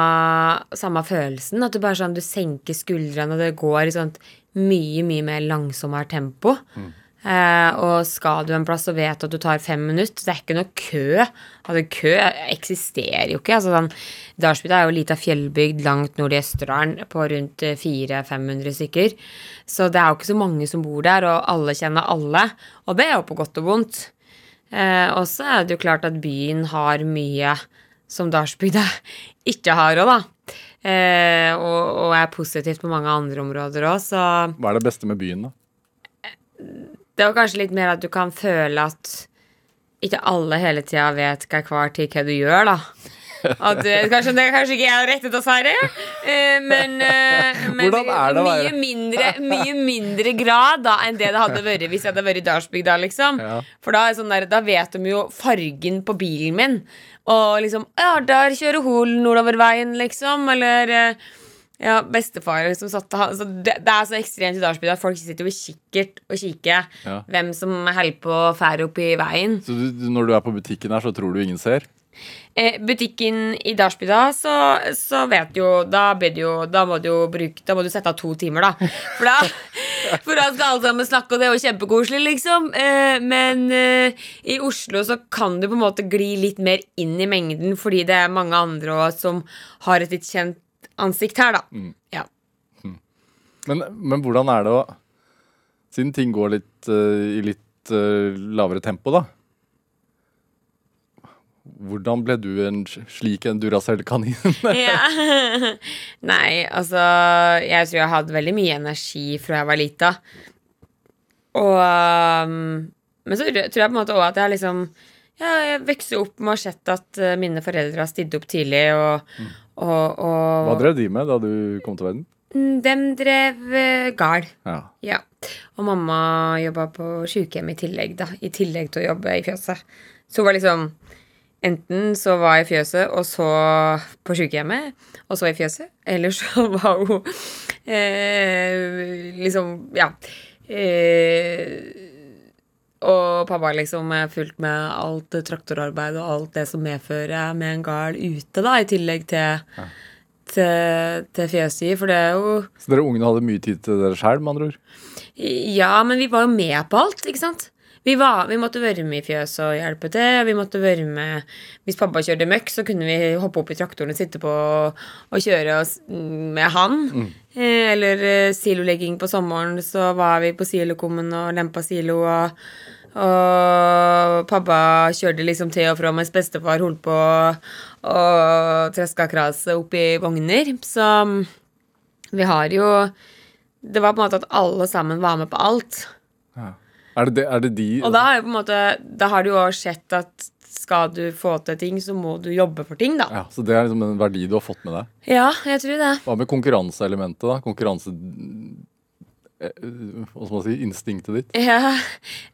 samme følelsen. At du bare sånn, du senker skuldrene, og det går i sånt mye, mye mer langsommere tempo. Eh, og skal du en plass og vet at du tar fem minutter, det er ikke noe kø. Altså, kø eksisterer jo ikke. Altså, sånn, Dalsbygda er jo lita fjellbygd langt nord i Østerdalen på rundt 400-500 stykker. Så det er jo ikke så mange som bor der, og alle kjenner alle. Og det er jo på godt og vondt. Eh, og så er det jo klart at byen har mye som Dalsbygda ikke har òg, da. Eh, og, og er positivt på mange andre områder òg, så Hva er det beste med byen, da? det var kanskje litt mer at du kan føle at ikke alle hele tida vet hva hver tid hva du gjør, da. At, eh, kanskje, det er kanskje ikke jeg rettet oss her, eh, men, eh, men er å mye mindre, mye mindre grad da enn det det hadde vært hvis jeg hadde vært i Dalsbygda, liksom. Ja. For da, er sånn der, da vet de jo fargen på bilen min. Og liksom Ja, der kjører hun nordover veien, liksom. Eller eh, ja, bestefar liksom satt ha- det, det er så ekstremt i Dalsbygda folk sitter jo kikkert og kikker Ja. hvem som holder på å fære opp i veien. Så du- når du er på butikken her, så tror du ingen ser? Eh, butikken i Dalsbygda, så, så vet du jo Da blir det jo Da må du jo bruke Da må du sette av to timer, da. For da, for da skal alle sammen snakke, og det er jo kjempekoselig, liksom. Eh, men eh, i Oslo så kan du på en måte gli litt mer inn i mengden, fordi det er mange andre også som har et litt kjent ansikt her, da. Mm. Ja. Men, men hvordan er det å Siden ting går litt uh, i litt uh, lavere tempo, da. Hvordan ble du en slik en Duracell-kanin? ja. Nei, altså Jeg tror jeg hadde veldig mye energi fra jeg var lita. Og um, Men så tror jeg på en måte òg at jeg liksom ja, jeg vokste opp med å ha sett at uh, mine foreldre har stilt opp tidlig, og, og, og Hva drev de med da du kom til verden? De drev uh, gard. Ja. Ja. Og mamma jobba på sykehjem i tillegg, da. I tillegg til å jobbe i fjøset. Så hun var liksom Enten så var jeg i fjøset, og så på sykehjemmet, og så i fjøset. Eller så var hun eh, liksom Ja. Eh, og pappa liksom er fulgt med alt traktorarbeid og alt det som medfører med en gard ute, da, i tillegg til, til, til fjøset. For det er jo Så dere ungene hadde mye tid til dere sjæl, med andre ord? ja, men vi var jo med på alt, ikke sant? Vi, var, vi måtte være med i fjøset og hjelpe til. Vi måtte være med Hvis pappa kjørte møkk, så kunne vi hoppe opp i traktoren og sitte på og kjøre oss med han. Mm. Eller eh, silolegging på sommeren, så var vi på silokummen og lempa silo. Og, og pappa kjørte liksom til og fra mens bestefar holdt på og treska kraset opp i vogner. Så vi har jo Det var på en måte at alle sammen var med på alt. Er det, det, er det de Og da, på en måte, da har du jo sett at skal du få til ting, så må du jobbe for ting, da. ja, Så det er liksom en verdi du har fått med deg? Ja, jeg tror det. Hva med konkurranseelementet, da? Konkurranse... eh, Hva skal man si? Instinktet ditt? Ja,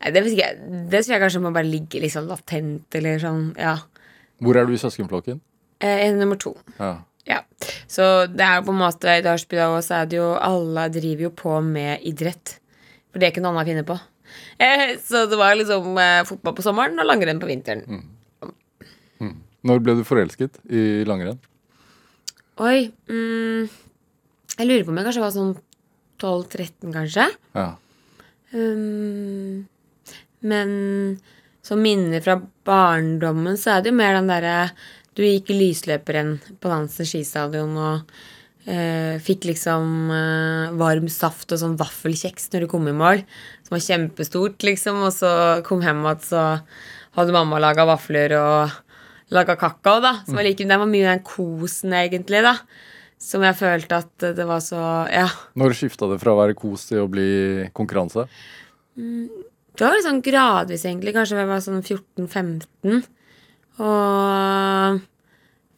det, jeg. det tror jeg kanskje må bare ligge litt sånn latent, eller sånn, ja. Hvor er du i søskenflokken? Eh, er nummer to. Ja. Ja. Så det er jo på en måte i Darsby òg, så er det jo Alle driver jo på med idrett. For det er ikke noe annet å finne på. Eh, så det var liksom eh, fotball på sommeren og langrenn på vinteren. Når ble du forelsket i langrenn? Oi. Mm, jeg lurer på om jeg kanskje var sånn 12-13, kanskje. Ja. Um, men som minner fra barndommen så er det jo mer den derre Du gikk i lysløperen på Nansen skistadion og eh, fikk liksom eh, varm saft og sånn vaffelkjeks når du kom i mål. Som var kjempestort, liksom. Og så kom hjem igjen, så hadde mamma laga vafler og laga kakao, da. Som var like, det var mye den kosen, egentlig, da. Som jeg følte at det var så Ja. Når skifta det fra å være kos til å bli konkurranse? Det var litt sånn gradvis, egentlig. Kanskje jeg var sånn 14-15. Og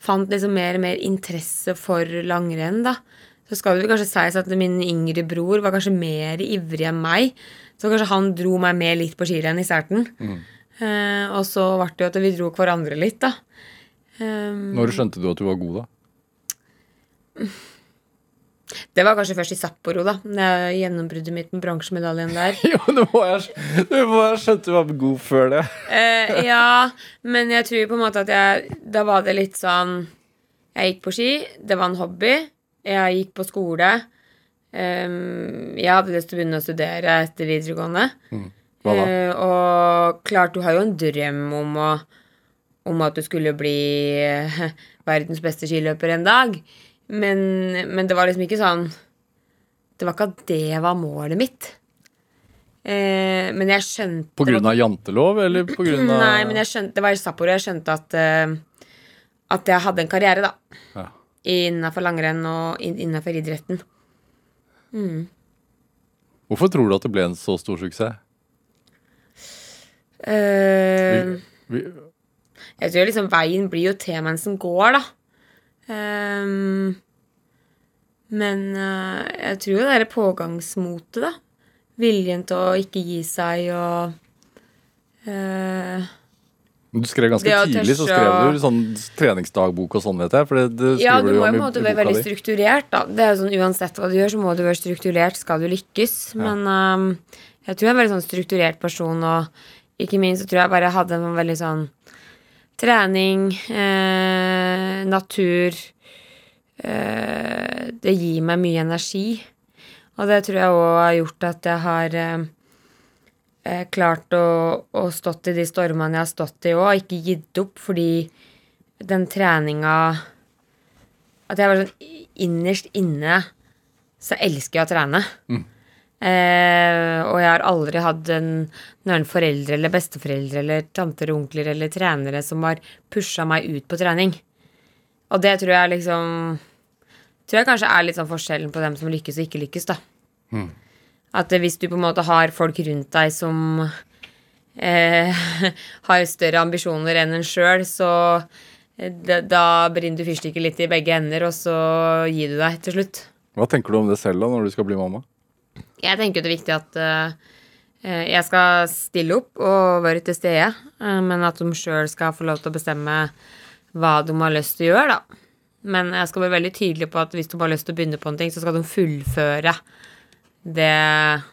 fant liksom mer og mer interesse for langrenn, da. Så skal det vel kanskje sies at min yngre bror var kanskje mer ivrig enn meg. Så kanskje han dro meg med litt på skirenn i starten. Eh, og så ble det jo at vi dro hverandre litt, da. Um, Når skjønte du at du var god, da? det var kanskje først i Sapporo, da. når jeg Gjennombruddet mitt med bronsemedaljen der. Jo, du må jeg, skjønt du var god før det. uh, ja, men jeg tror på en måte at jeg Da var det litt sånn Jeg gikk på ski, det var en hobby. Jeg gikk på skole. Ehm, jeg hadde lyst til å begynne å studere etter videregående. Hva da? Uh, og klart, du har jo en drøm om å Om at du skulle bli uh, verdens beste skiløper en dag. Men, men det var liksom ikke sånn Det var ikke at det var målet mitt. Eh, men jeg skjønte På grunn av jantelov, eller på grunn av Nei, men jeg skjønte, det var i Sapporo jeg skjønte at uh, At jeg hadde en karriere, da. Ja. Innafor langrenn og in innafor idretten. Hvorfor tror du at det ble en så stor suksess? Uh, Vi, jeg tror liksom veien blir jo til mens den går, da. Um, men uh, jeg tror jo det er pågangsmotet, da. Viljen til å ikke gi seg og du skrev ganske tidlig, så skrev du sånn treningsdagbok og sånn, vet jeg. For det, det skriver Ja, du du må jo på en måte være veldig di. strukturert, da. Det er jo sånn Uansett hva du gjør, så må du være strukturert skal du lykkes. Men um, jeg tror jeg er en veldig sånn strukturert person, og ikke minst så tror jeg bare jeg hadde en veldig sånn trening, eh, natur eh, Det gir meg mye energi. Og det tror jeg òg har gjort at jeg har eh, eh, klart å, å stått i de stormene jeg har stått i òg, ikke gitt opp, fordi den treninga at jeg var sånn innerst inne så elsker jeg å trene. Eh, og jeg har aldri hatt en, noen foreldre eller besteforeldre eller tanter og onkler eller trenere som har pusha meg ut på trening. Og det tror jeg liksom Tror jeg kanskje er litt sånn forskjellen på dem som lykkes og ikke lykkes, da. At eh, hvis du på en måte har folk rundt deg som eh, har større ambisjoner enn en sjøl, så eh, da, da brenner du fyrstikker litt i begge ender, og så gir du deg til slutt. Hva tenker du om det selv da, når du skal bli mamma? Jeg tenker det er viktig at eh, eh, jeg skal stille opp og være til stede, eh, men at de sjøl skal få lov til å bestemme hva de har lyst til å gjøre, da. Men jeg skal være veldig tydelig på at hvis de har lyst til å begynne på en ting, så skal de fullføre det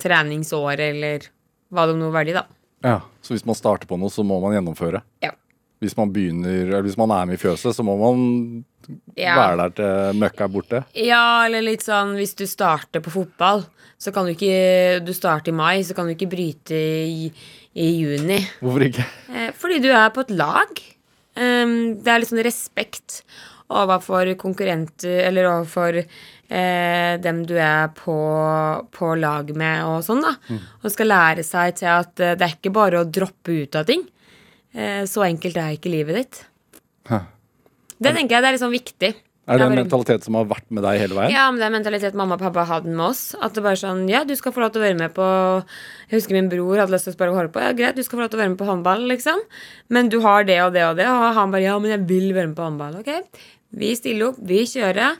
treningsåret eller hva det nå velger, da. Ja, Så hvis man starter på noe, så må man gjennomføre? Ja. Hvis man begynner, eller hvis man er med i fjøset, så må man Ja. være der til møkka er borte? Ja, eller litt sånn hvis du starter på fotball, så kan du ikke Du starter i mai, så kan du ikke bryte i, i juni. Hvorfor ikke? Eh, Fordi du er på et lag. Um, det er litt sånn respekt overfor konkurrenter, eller overfor eh, dem du er på, på lag med og sånn, da. Og skal lære seg til at eh, det er ikke bare å droppe ut av ting. Eh, så enkelt er ikke livet ditt. Hæ. Det tenker jeg det er sånn viktig. Er det en mentalitet som har vært med deg hele veien? ja, men det er en mentalitet mamma og pappa hadde med oss. At det bare er sånn, ja, du skal få lov til å være med på Jeg husker min bror hadde lyst til å spørre holde på. Ja, greit, du skal få lov til å være med på håndball, liksom. Men du har det og det og det. Og han bare ja, men jeg vil være med på håndball. Ok, vi stiller opp, vi kjører.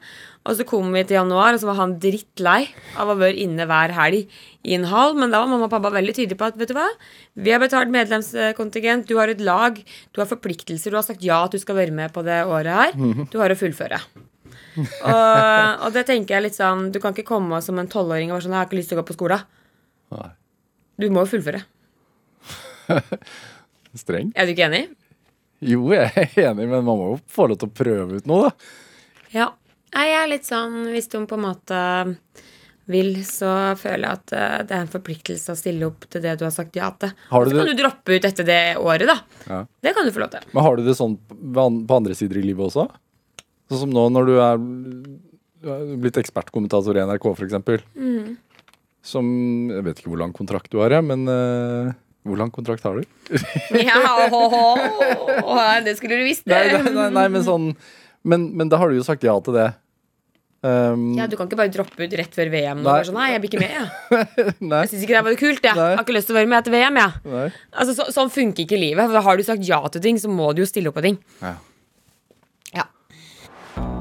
Og så kom vi til januar, og så var han drittlei av å være inne hver helg i en hall. Men da var mamma og pappa veldig tydelige på at vet du hva, vi har betalt medlemskontingent, du har et lag, du har forpliktelser, du har sagt ja at du skal være med på det året her. Du har å fullføre. Og, og det tenker jeg litt sånn Du kan ikke komme som en tolvåring og være sånn 'Jeg har ikke lyst til å gå på skolen'. Nei. Du må jo fullføre. Streng? Er du ikke enig? Jo, jeg er enig, men man må jo få lov til å prøve ut noe, da. Ja. Nei, Jeg er litt sånn Hvis de på en måte vil, så føler jeg at eh, det er en forpliktelse å stille opp til det du har sagt ja til. Så kan det- du droppe ut etter det året, da. Ja. Det kan du få lov til. Men har du det sånn på andre sider i livet også? Sånn som nå når du er, blitt ekspertkommentator i NRK, eksempel. Mm. Som Jeg vet ikke hvor lang kontrakt du har, jeg, men uh, hvor lang kontrakt har du? Ja, ho, ho, ho. Det skulle du visst. Nei, nei, nei, nei men sånn men, men da har du jo sagt ja til det. Um, Ja, Du kan ikke bare droppe ut rett før VM. Nei. og sånn, nei, jeg blir ikke med, jeg. nei, Jeg syns ikke det var kult. Jeg. Nei. har ikke lyst til å være med etter VM. Jeg. Altså, så, sånn funker ikke livet. For Har du sagt ja til ting, så må du jo stille opp på ting. Ja. Ja.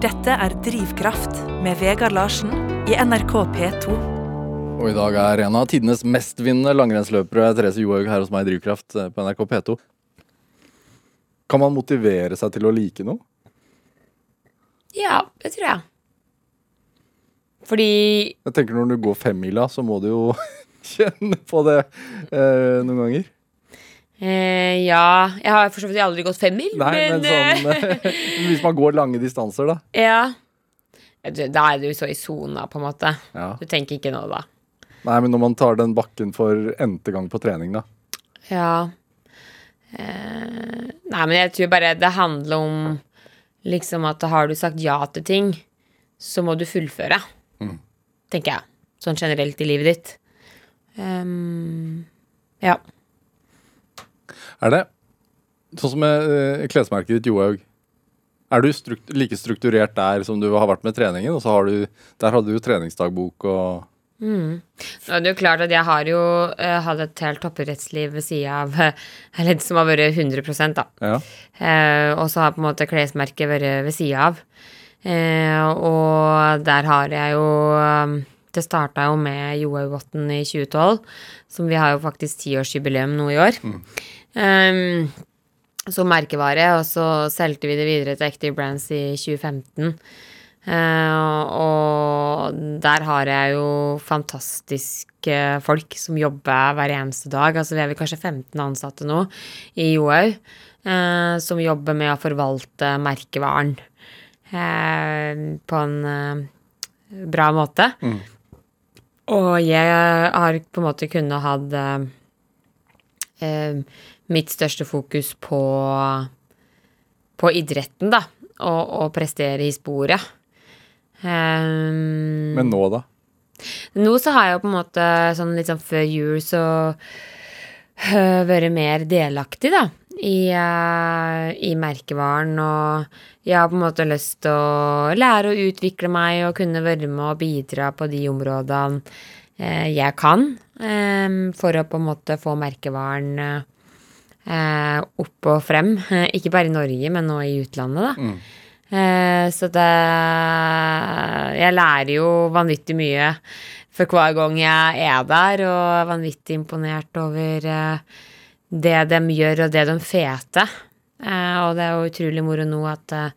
Dette er Drivkraft med Vegard Larsen i NRK P2. Og i dag er en av tidenes mestvinnende langrennsløpere Therese Johaug her hos meg i Drivkraft eh, på NRK P2. Kan man motivere seg til å like noe? ja, det tror jeg. Fordi Jeg tenker Når du går femmila, så må du jo kjenne på det eh, noen ganger. eh, Ja, jeg har for så vidt aldri gått femmil, Nei, men, men, sånn eh, Hvis man går lange distanser, da. eh, Ja. Da er du så i sona, på en måte. Ja. Du tenker ikke noe da. Nei, men når man tar den bakken for n-te gang på trening, da. Ja. Eh, nei, men jeg tror bare det handler om liksom at har du sagt ja til ting, så må du fullføre. Tenker jeg. Sånn generelt i livet ditt. Um, ja. Er det sånn som med eh, klesmerket ditt, Johaug? Er du strukt like strukturert der som du har vært med treningen? Og så har du, der hadde du jo treningsdagbok og Nå er det jo klart at jeg har jo uh, hatt et helt toppidrettsliv ved sida av Eller som har vært 100 da. Ja. Uh, og så har på en måte klesmerket vært ved sida av. Eh, og der har jeg jo um, Det starta jo med Johaugvotten i 2012, som vi har jo faktisk tiårsjubileum nå i år. Um, som merkevare, og så solgte vi det videre til Active Brands i 2015. Eh, og der har jeg jo fantastiske folk som jobber hver eneste dag. Altså vi er vel kanskje 15 ansatte nå i Johaug, eh, som jobber med å forvalte merkevaren på en eh, bra måte. Og jeg har på en måte kunnet hatt eh, eh, mitt største fokus på, på idretten, da. Og, og prestere i sporet. Um, Men nå, da? nå så har jeg jo på en måte sånn litt sånn før jul så uh, vært mer delaktig, da, i, uh, i merkevaren. Og jeg har på en måte lyst til å lære å utvikle meg og kunne være med og bidra på de områdene uh, jeg kan, um, for å på en måte få merkevaren uh, opp og frem. Ikke bare i Norge, men nå i utlandet, da. Mm. så det Jeg lærer jo vanvittig mye for hver gang jeg er der, og er vanvittig imponert over eh, det de gjør, og det de fete. Eh, og det er jo utrolig moro nå at eh,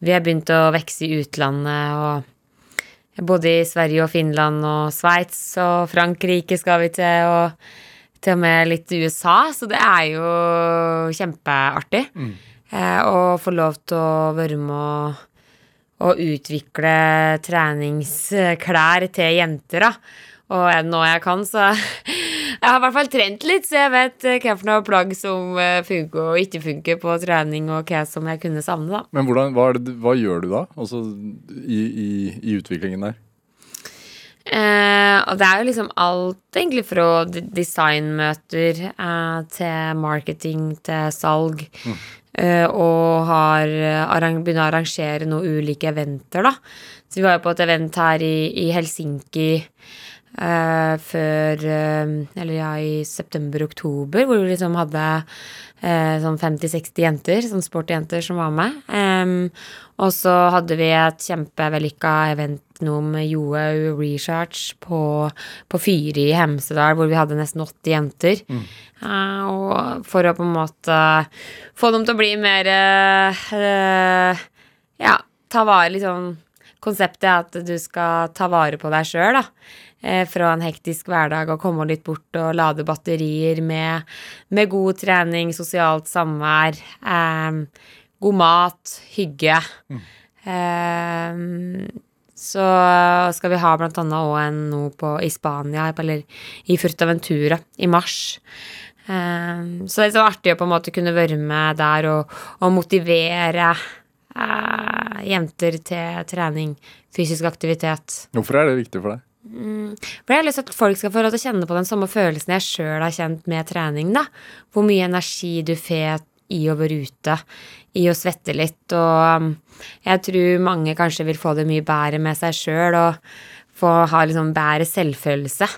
vi har begynt å vokse i utlandet, og jeg bodde i Sverige og Finland og Sveits og Frankrike skal vi til, og til og med litt USA, så det er jo kjempeartig. Eh, Å få lov til å være med og å utvikle treningsklær til jenter, da. Og noe jeg kan, så Jeg har i hvert fall trent litt, så jeg vet eh, hva for noe plagg som eh, funker og ikke funker på trening, og hva som jeg kunne savne, da. Men hvordan, hva, det, hva gjør du da? Altså i, i, i utviklingen der? Eh, og det er jo liksom alt egentlig fra designmøter eh, til marketing til salg. Eh, og har begynner å arrangere noen ulike eventer, da. Så vi var jo på et event her i, i Helsinki eh, før uh, Eller ja, i september-oktober, hvor vi liksom hadde uh, sånn 50-60 jenter, sånn sportjenter som var med. Um, og så hadde vi et kjempevellykka event nå med Johaug Recharge på, på Fyri i Hemsedal, hvor vi hadde nesten 80 jenter. Eh, og for å på en måte få dem til å bli mer Ja, ta vare liksom Konseptet er at du skal ta vare på deg sjøl, da. Eh, fra en hektisk hverdag og komme litt bort og lade batterier med, med god trening, sosialt samvær, eh, god mat, hygge. Eh, så skal vi ha blant annet òg en nå på, i Spania, eller i Furtaventura, i mars. Eh, så det er så artig å på en måte kunne være med der og, og motivere eh, jenter til trening, fysisk aktivitet. Hvorfor er det viktig for deg? For jeg har lyst til at folk skal få lov til å kjenne på den samme følelsen jeg sjøl har kjent med trening, da. Hvor mye energi du får i å være ute, i å svette litt, og um, jeg tror mange kanskje vil få det mye bedre med seg sjøl og få ha liksom bedre selvfølelse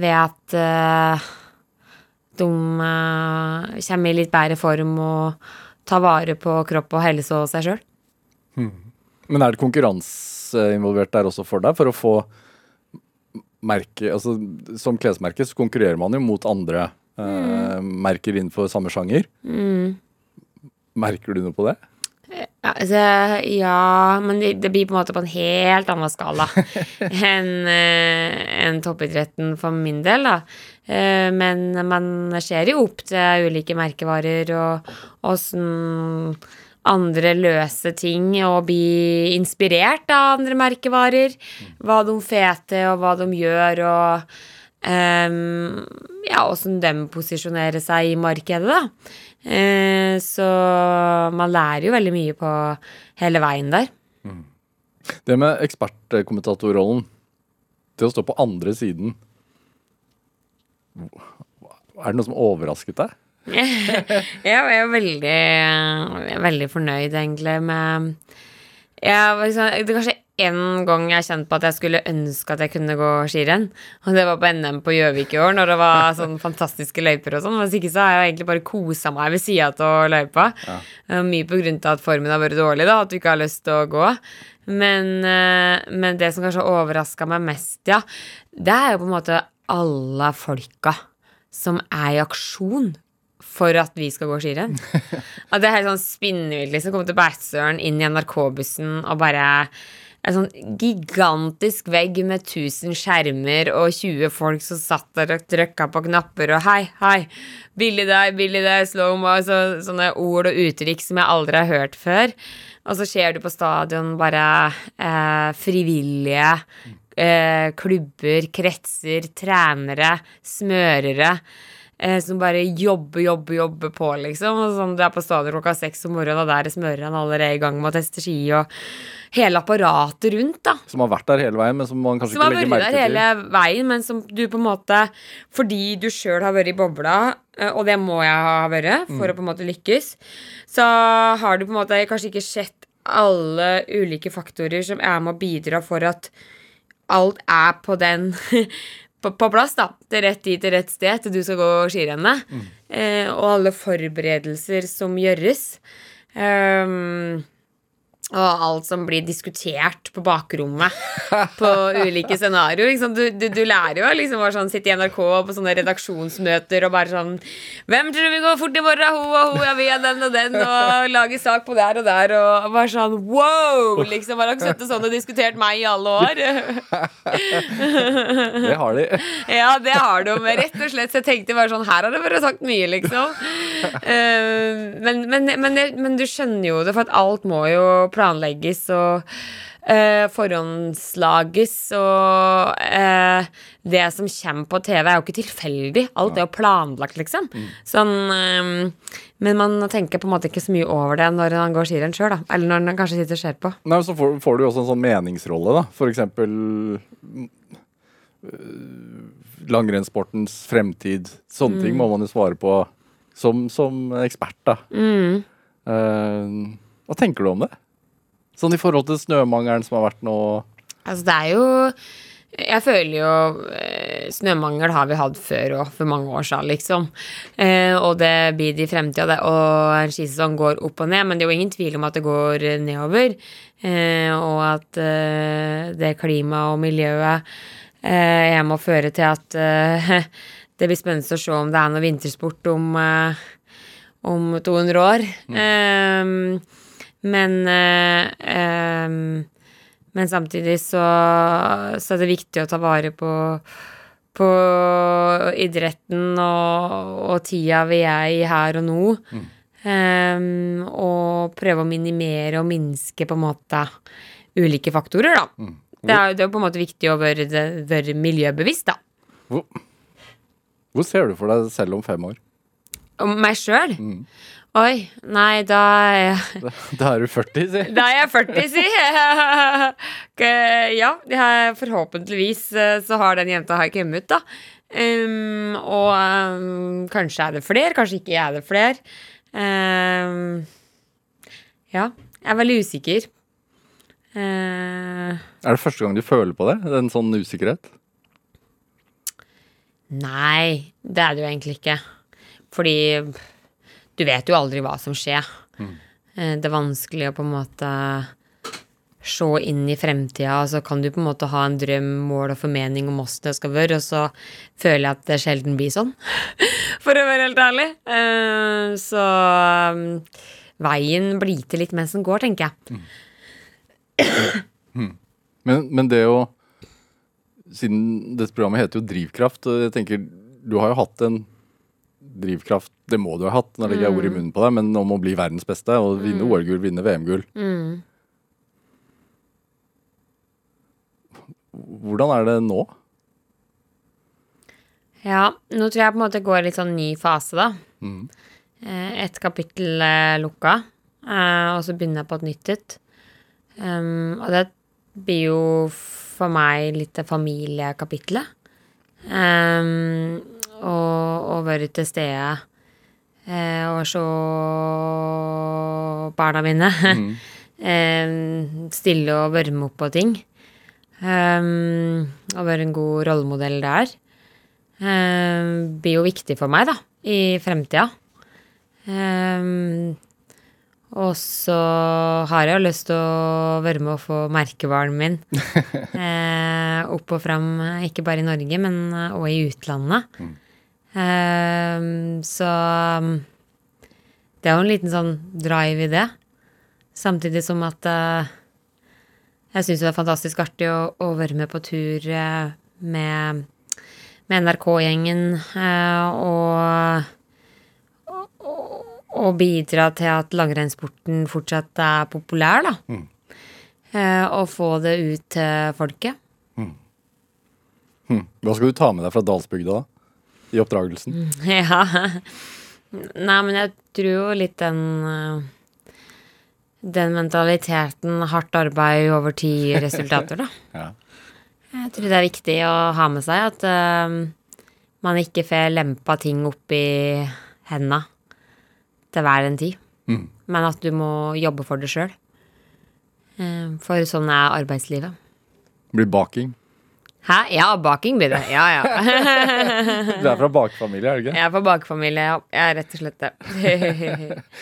ved at uh, de uh, kommer i litt bedre form og tar vare på kropp og helse og seg sjøl. Men er det konkurranse involvert der også for deg? For å få merke Altså som klesmerke så konkurrerer man jo mot andre eh, merker innenfor samme sjanger. Merker du noe på det? Ja, altså, ja, men det, det blir på en måte på en helt annen skala enn eh, enn toppidretten for min del, da. Eh, men man ser jo opp til ulike merkevarer og åssen andre løse ting og bli inspirert av andre merkevarer. Hva de fete, og hva de gjør, og um, ja, åssen de posisjonerer seg i markedet, da. Uh, så man lærer jo veldig mye på hele veien der. Det med ekspertkommentatorrollen, det å stå på andre siden Er det noe som overrasket deg? Jeg er veldig, veldig fornøyd, egentlig, med jeg, liksom, Det er kanskje én gang jeg kjente på at jeg skulle ønske at jeg kunne gå skirenn. Og det var på NM på Gjøvik i år, når det var sånn fantastiske løyper og sånn. Hvis ikke så har jeg egentlig bare kosa meg ved sida av løypa. Ja. Mye på grunn av at formen har vært dårlig, da, at du ikke har lyst til å gå. Men, eh, men det som kanskje overraska meg mest, ja, det er jo på en måte alle folka som er i aksjon for at vi skal gå skirenn. At det er helt sånn spinnvilt, liksom. Komme til Beitostølen, inn i NRK-bussen og bare en sånn gigantisk vegg med 1000 skjermer og 20 folk som satt der og trykka på knapper og hei, hei, billig deg, billig deg, slow-mo, så, sånne ord og uttrykk som jeg aldri har hørt før. Og så ser du på stadion bare eh, frivillige eh, klubber, kretser, trenere, smørere. Eh, som bare jobber, jobber, jobber på, liksom. Og sånn, du er på stadion klokka seks om morgenen, og der smører han allerede i gang med å teste ski, og hele apparatet rundt, da. Som har vært der hele veien, men som man kanskje Som har ikke legger vært der hele veien, men som du på en måte Fordi du sjøl har vært i bobla, eh, og det må jeg ha vært for å på en måte lykkes, så har du på en måte kanskje ikke sett alle ulike faktorer som er med å bidra for at alt er på den på, på plass, da. Til rett tid, til rett sted, til du skal gå skirennet. Eh, og alle forberedelser som gjøres. Um, og alt som blir diskutert på bakrommet på ulike scenarioer. Liksom. Du, du, du lærer jo liksom å sånn, sitte i NRK på sånne redaksjonsmøter og bare sånn Hvem tror vi går fort i morgen? Ho og ho, ja, vi er den og den, og lage sak på der og der, og bare sånn wow! Liksom, Har dere sittet sånn og diskutert meg i alle år? Det har de. Ja, det har de. Rett og slett så jeg tenkte bare sånn Her har det vært sagt mye, liksom. Eh, men, men, men, men du skjønner jo det, for at alt må jo planlegges og eh, forhåndslages. Og eh, det som kommer på TV, er jo ikke tilfeldig. Alt er jo planlagt, liksom. Sånn eh, Men man tenker på en måte ikke så mye over det når han går skirenn sjøl, da. Eller når han kanskje sitter og ser på. Nei, men Så får, får du jo også en sånn meningsrolle, da. For eksempel mm, øh, langrennssportens fremtid. Sånne ting må man jo svare på som, som ekspert, da. Eh, hva tenker du om det? Sånn i forhold til snømangelen som har vært nå. Altså, det er jo Jeg føler jo eh, Snømangel har vi hatt før og for mange år siden, liksom. Eh, og det blir det i fremtida, det. Og skisesong går opp og ned, men det er jo ingen tvil om at det går nedover. Eh, og at eh, det klimaet og miljøet eh, jeg må føre til at eh, det blir spennende å se om det er noe vintersport om, eh, om 200 år. Eh, men eh, men samtidig så, så er det viktig å ta vare på, på idretten og, og tida vi er i her og nå. Em, og prøve å minimere og minske på en måte ulike faktorer, da. Det er, det er på en måte viktig å være, være miljøbevisst, da. Hvor, hvor ser du for deg selv om fem år? Om meg sjøl? Oi, nei, da er jeg Da, er du 40, si. Da er jeg 40, si. ja, forhåpentligvis eh, så har den jenta her kommet ut, da. Um, og um, kanskje er det flere, kanskje ikke er det flere. Um, ja, jeg er veldig usikker. Uh, Er det første gang du føler på det? En sånn usikkerhet? nei, det er det jo egentlig ikke. Fordi du vet jo aldri hva som skjer. Mm. Det er vanskelig å på en måte se inn i fremtida, og så kan du på en måte ha en drøm, mål og formening om åssen det skal være, og så føler jeg at det sjelden blir sånn, for å være helt ærlig. Eh, Så um, veien blir til litt mens den går, tenker jeg. Men, men det å Siden dette programmet heter jo Drivkraft, og jeg tenker du har jo hatt en drivkraft Det må du ha hatt, nå legger jeg ord i munnen på deg, men om å bli verdens beste og vinne OL-gull, vinne VM-gull. Hvordan er det nå? Ja, nå tror jeg på en måte går litt sånn ny fase, da. Mm. Et kapittel eh, lukka, eh, og så begynner jeg på et nytt et. Um, og det blir jo for meg litt det familiekapitlet. Um, og, og være til stede eh, og se barna mine. Em, stille og varme opp på ting. Um, og være en god rollemodell der. Um, blir jo viktig for meg, da, i fremtida. Um, og så har jeg jo lyst til å være med og få merkevaren min eh, opp og fram, ikke bare i Norge, men òg i utlandet. Um, så um, det er jo en liten sånn drive i det. Samtidig som at eh, jeg syns det er fantastisk artig å, å være med på tur eh, med, med NRK-gjengen eh, og, og, og bidra til at langrennssporten fortsatt er populær, da. Eh, og få det ut til folket. Hm. Hva skal du ta med deg fra Dalsbygda da? I oppdragelsen? Ja. Nei, men jeg tror jo litt den eh, Den mentaliteten, hardt arbeid over tid, resultater, da. Ja. Jeg tror det er viktig å ha med seg at uh, man ikke får lempa ting opp i henda til hver en tid. Mm. Men at du må jobbe for det sjøl. for sånn er arbeidslivet. Blir baking. Hæ? Ja, baking blir det. Ja, ja. Du er fra bakefamilie, er du ikke? Jeg er fra bakefamilie, ja. Jeg er rett og slett det.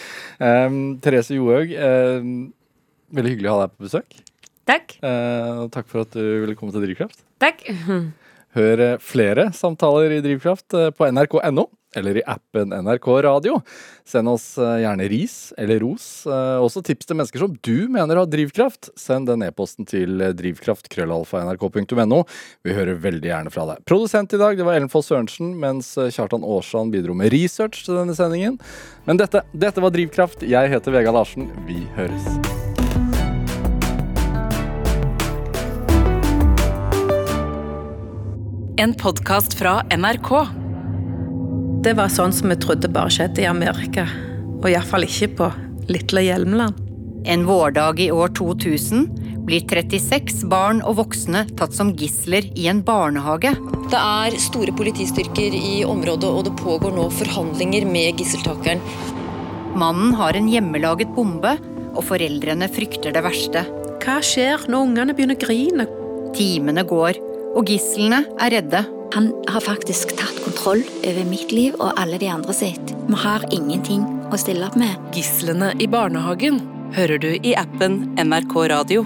Um, Therese Johaug, um, veldig hyggelig å ha deg på besøk. Takk. Uh, takk for at du ville komme til Drivkraft. Takk. Hør eh, flere samtaler i Drivkraft eh, på nrk.no eller i appen NRK Radio. Send oss eh, gjerne ris eller ros. Også tips til mennesker som du mener har drivkraft. Send den e-posten til drivkraft.krøllalfa.nrk.no. Vi hører veldig gjerne fra deg. Produsent i dag det var Ellen Foss Sørensen, mens Kjartan Aarsand bidro med research til denne sendingen. Men dette, dette var Drivkraft. Jeg heter Vega Larsen. Vi høres. En podkast fra NRK. Det var sånn som vi trodde bare skjedde i Amerika. Og iallfall ikke på lille Hjelmeland. En vårdag i år 2000 blir 36 barn og voksne tatt som gisler i en barnehage. Det er store politistyrker i området, og det pågår nå forhandlinger med gisseltakeren. Mannen har en hjemmelaget bombe, og foreldrene frykter det verste. Hva skjer når ungene begynner å grine? Timene går, og gislene er redde. Han har faktisk tatt kontroll over mitt liv og alle de andre sitt. Vi har ingenting å stille opp med. Gislene i barnehagen hører du i appen NRK Radio.